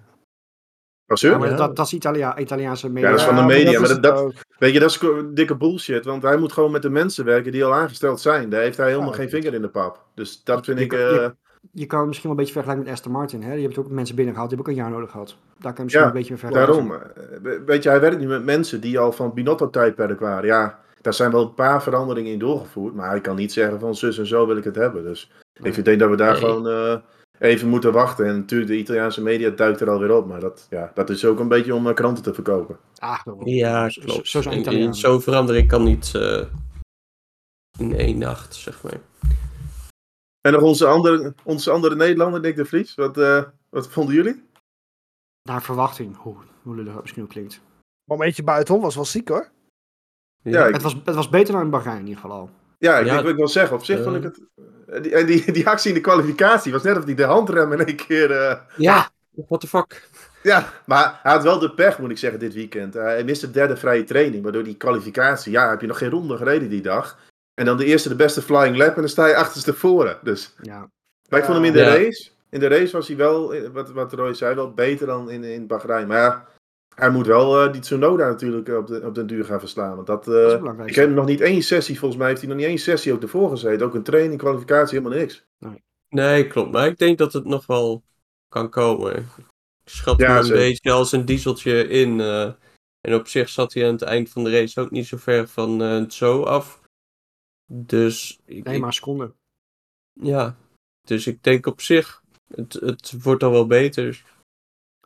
Ja, maar Ja. dat, dat is Italia, Italiaanse media. dat is van de maar media, maar dat-. Weet je, dat is dikke bullshit. Want hij moet gewoon met de mensen werken die al aangesteld zijn. Daar heeft hij helemaal Ja, geen vinger in de pap. Dus dat vind Je ik... kan- eh, je- Je kan het misschien wel een beetje vergelijken met Aston Martin. Hè? Je hebt ook mensen binnengehaald, die hebben ook een jaar nodig gehad. Daar kan je misschien Ja, een beetje mee vergelijken. Daarom. eh, we- Weet je, hij werkt nu met mensen die al van het Binotto-tijdperk waren. Ja, daar zijn wel een paar veranderingen in doorgevoerd. Maar hij kan niet zeggen van zus en zo wil ik het hebben. Dus Nee. ik denk dat we daar Nee. gewoon eh, even moeten wachten. En natuurlijk, de Italiaanse media duikt er alweer op. Maar dat, ja, dat is ook een beetje om eh, kranten te verkopen. Ah. Ja, Zo- klopt. Zo zijn Zo'n verandering kan niet eh, in één nacht, zeg maar. En nog onze andere, onze andere Nederlander, Nick de Vries. Wat, eh, wat vonden jullie? Naar verwachting. Hoe, hoe lullig dat misschien ook klinkt. Momentje buitenom was wel ziek hoor. Ja, ik- Het, was, het was beter dan in Bahrein in ieder geval al. Ja, ik, Ja, ik wil wel zeggen, op zich eh. vond ik het... eh, Die, en die, die actie in de kwalificatie was net of hij de handrem in één keer... eh, Ja, what the fuck. Ja, maar hij had wel de pech, moet ik zeggen, dit weekend. Hij miste de derde vrije training, waardoor die kwalificatie... Ja, heb je nog geen ronde gereden die dag. En dan de eerste, de beste flying lap en dan sta je achterstevoren. Dus, Ja. maar ik vond hem in de Ja. race... In de race was hij wel, eh, wat, wat Roy zei, wel beter dan in, in Bahrein. Maar ja, hij moet wel eh, die Tsunoda natuurlijk op de, op den duur gaan verslaan. Want dat, eh, Dat is belangrijk. ik heb nog niet één sessie, volgens mij heeft hij nog niet één sessie ook ervoor gezeten. Ook een training, kwalificatie, helemaal niks. Nee, klopt. Maar ik denk dat het nog wel kan komen. Ik schat Ja, hem een zeker. beetje als een dieseltje in. eh, en op zich zat hij aan het eind van de race ook niet zo ver van eh, het zo af. Dus ik, Nee, maar een seconde. ja. Dus ik denk op zich, het, het wordt al wel beter.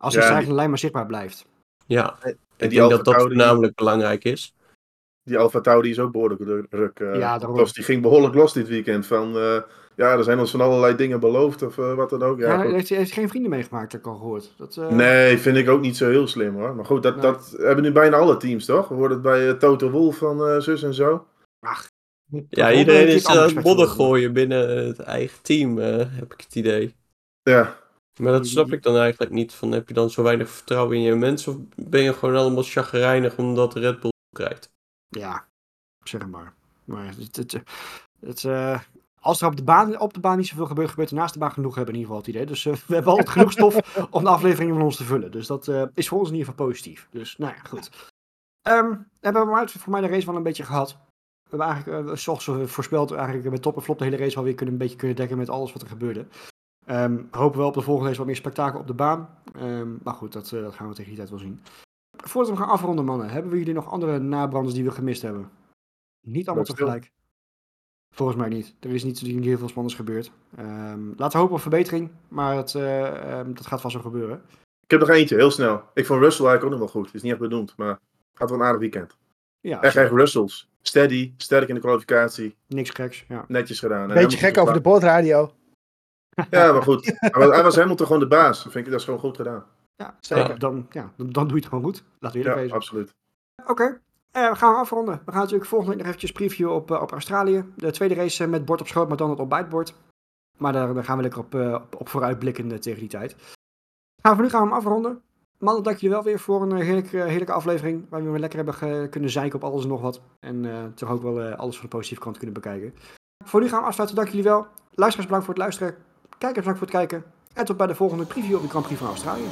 Als Ja, de die- stijgende lijn maar zichtbaar blijft. Ja, En ik die denk dat dat voornamelijk belangrijk is. Die Alfa Tauri is ook behoorlijk ru- ruk. eh, Ja, daarom. los. Die ging behoorlijk los dit weekend. Van, eh, ja, er zijn ons van allerlei dingen beloofd of eh, wat dan ook. Ja, Ja, heeft, geen vrienden meegemaakt, heb ik al gehoord. Dat, eh, Nee, vind ik ook niet zo heel slim hoor. Maar goed, dat, Nee. dat hebben nu bijna alle teams toch? We hoorden het bij Toto Wolff van eh, zus en zo. Ach, Ja, iedereen is aan het modder gooien binnen het eigen team, eh, heb ik het idee. Ja, Maar dat snap ik dan eigenlijk niet. Van, heb je dan zo weinig vertrouwen in je mensen? Of ben je gewoon allemaal chagrijnig omdat Red Bull krijgt? Ja, zeg maar. Maar het, het, het, eh, als er op de, baan, op de baan niet zoveel gebeurt, gebeurt er naast de baan genoeg, hebben in ieder geval het idee. Dus eh, we hebben altijd genoeg stof om de afleveringen van ons te vullen. Dus dat eh, is voor ons in ieder geval positief. Dus nou ja, goed. Ehm hebben we voor mij de race wel een beetje gehad. We hebben eigenlijk, zoals we voorspeld, eigenlijk met top en flop de hele race wel weer kunnen, een beetje kunnen dekken met alles wat er gebeurde. Ehm, hopen we op de volgende race wat meer spektakel op de baan. Ehm, maar goed, dat, eh, dat gaan we tegen die tijd wel zien. Voordat we gaan afronden, mannen, hebben we jullie nog andere nabranders die we gemist hebben? Niet allemaal stil. tegelijk. Volgens mij niet. Er is niet niet heel veel spannends gebeurd. Ehm, laten we hopen op verbetering, maar het, eh, ehm, dat gaat vast wel gebeuren. ik heb nog eentje, heel snel. Ik vond Russell eigenlijk ook nog wel goed. Is niet echt benoemd, maar gaat wel een aardig weekend. Ja, Echt, echt Russells. Steady, sterk in de kwalificatie. niks geks. Ja. Netjes gedaan. Beetje gek over de boordradio. Ja, maar goed. Hij was, Hamilton gewoon de baas. Dat vind ik dat is gewoon goed gedaan. Ja, Zeker. ja, dan, ja, dan, dan doe je het gewoon goed. Laten we Ja, eerlijk wezen. absoluut. Oké, eh, we gaan afronden. We gaan natuurlijk volgende week nog eventjes previewen op, eh, op Australië. De tweede race eh, met bord op schoot, maar dan het ontbijtbord. Maar daar, daar gaan we lekker op, uh, op, op vooruitblikken tegen die tijd. Gaan we nu gaan we hem afronden. Mannen, dank jullie wel weer voor een heerlijke, heerlijke aflevering. Waar we weer lekker hebben kunnen zeiken op alles en nog wat. En uh, toch ook wel uh, alles van de positieve kant kunnen bekijken. Voor nu gaan we afsluiten. Dank jullie wel. Luisteraars bedankt voor het luisteren. Kijkers bedankt voor het kijken. En tot bij de volgende preview op de Grand Prix van Australië.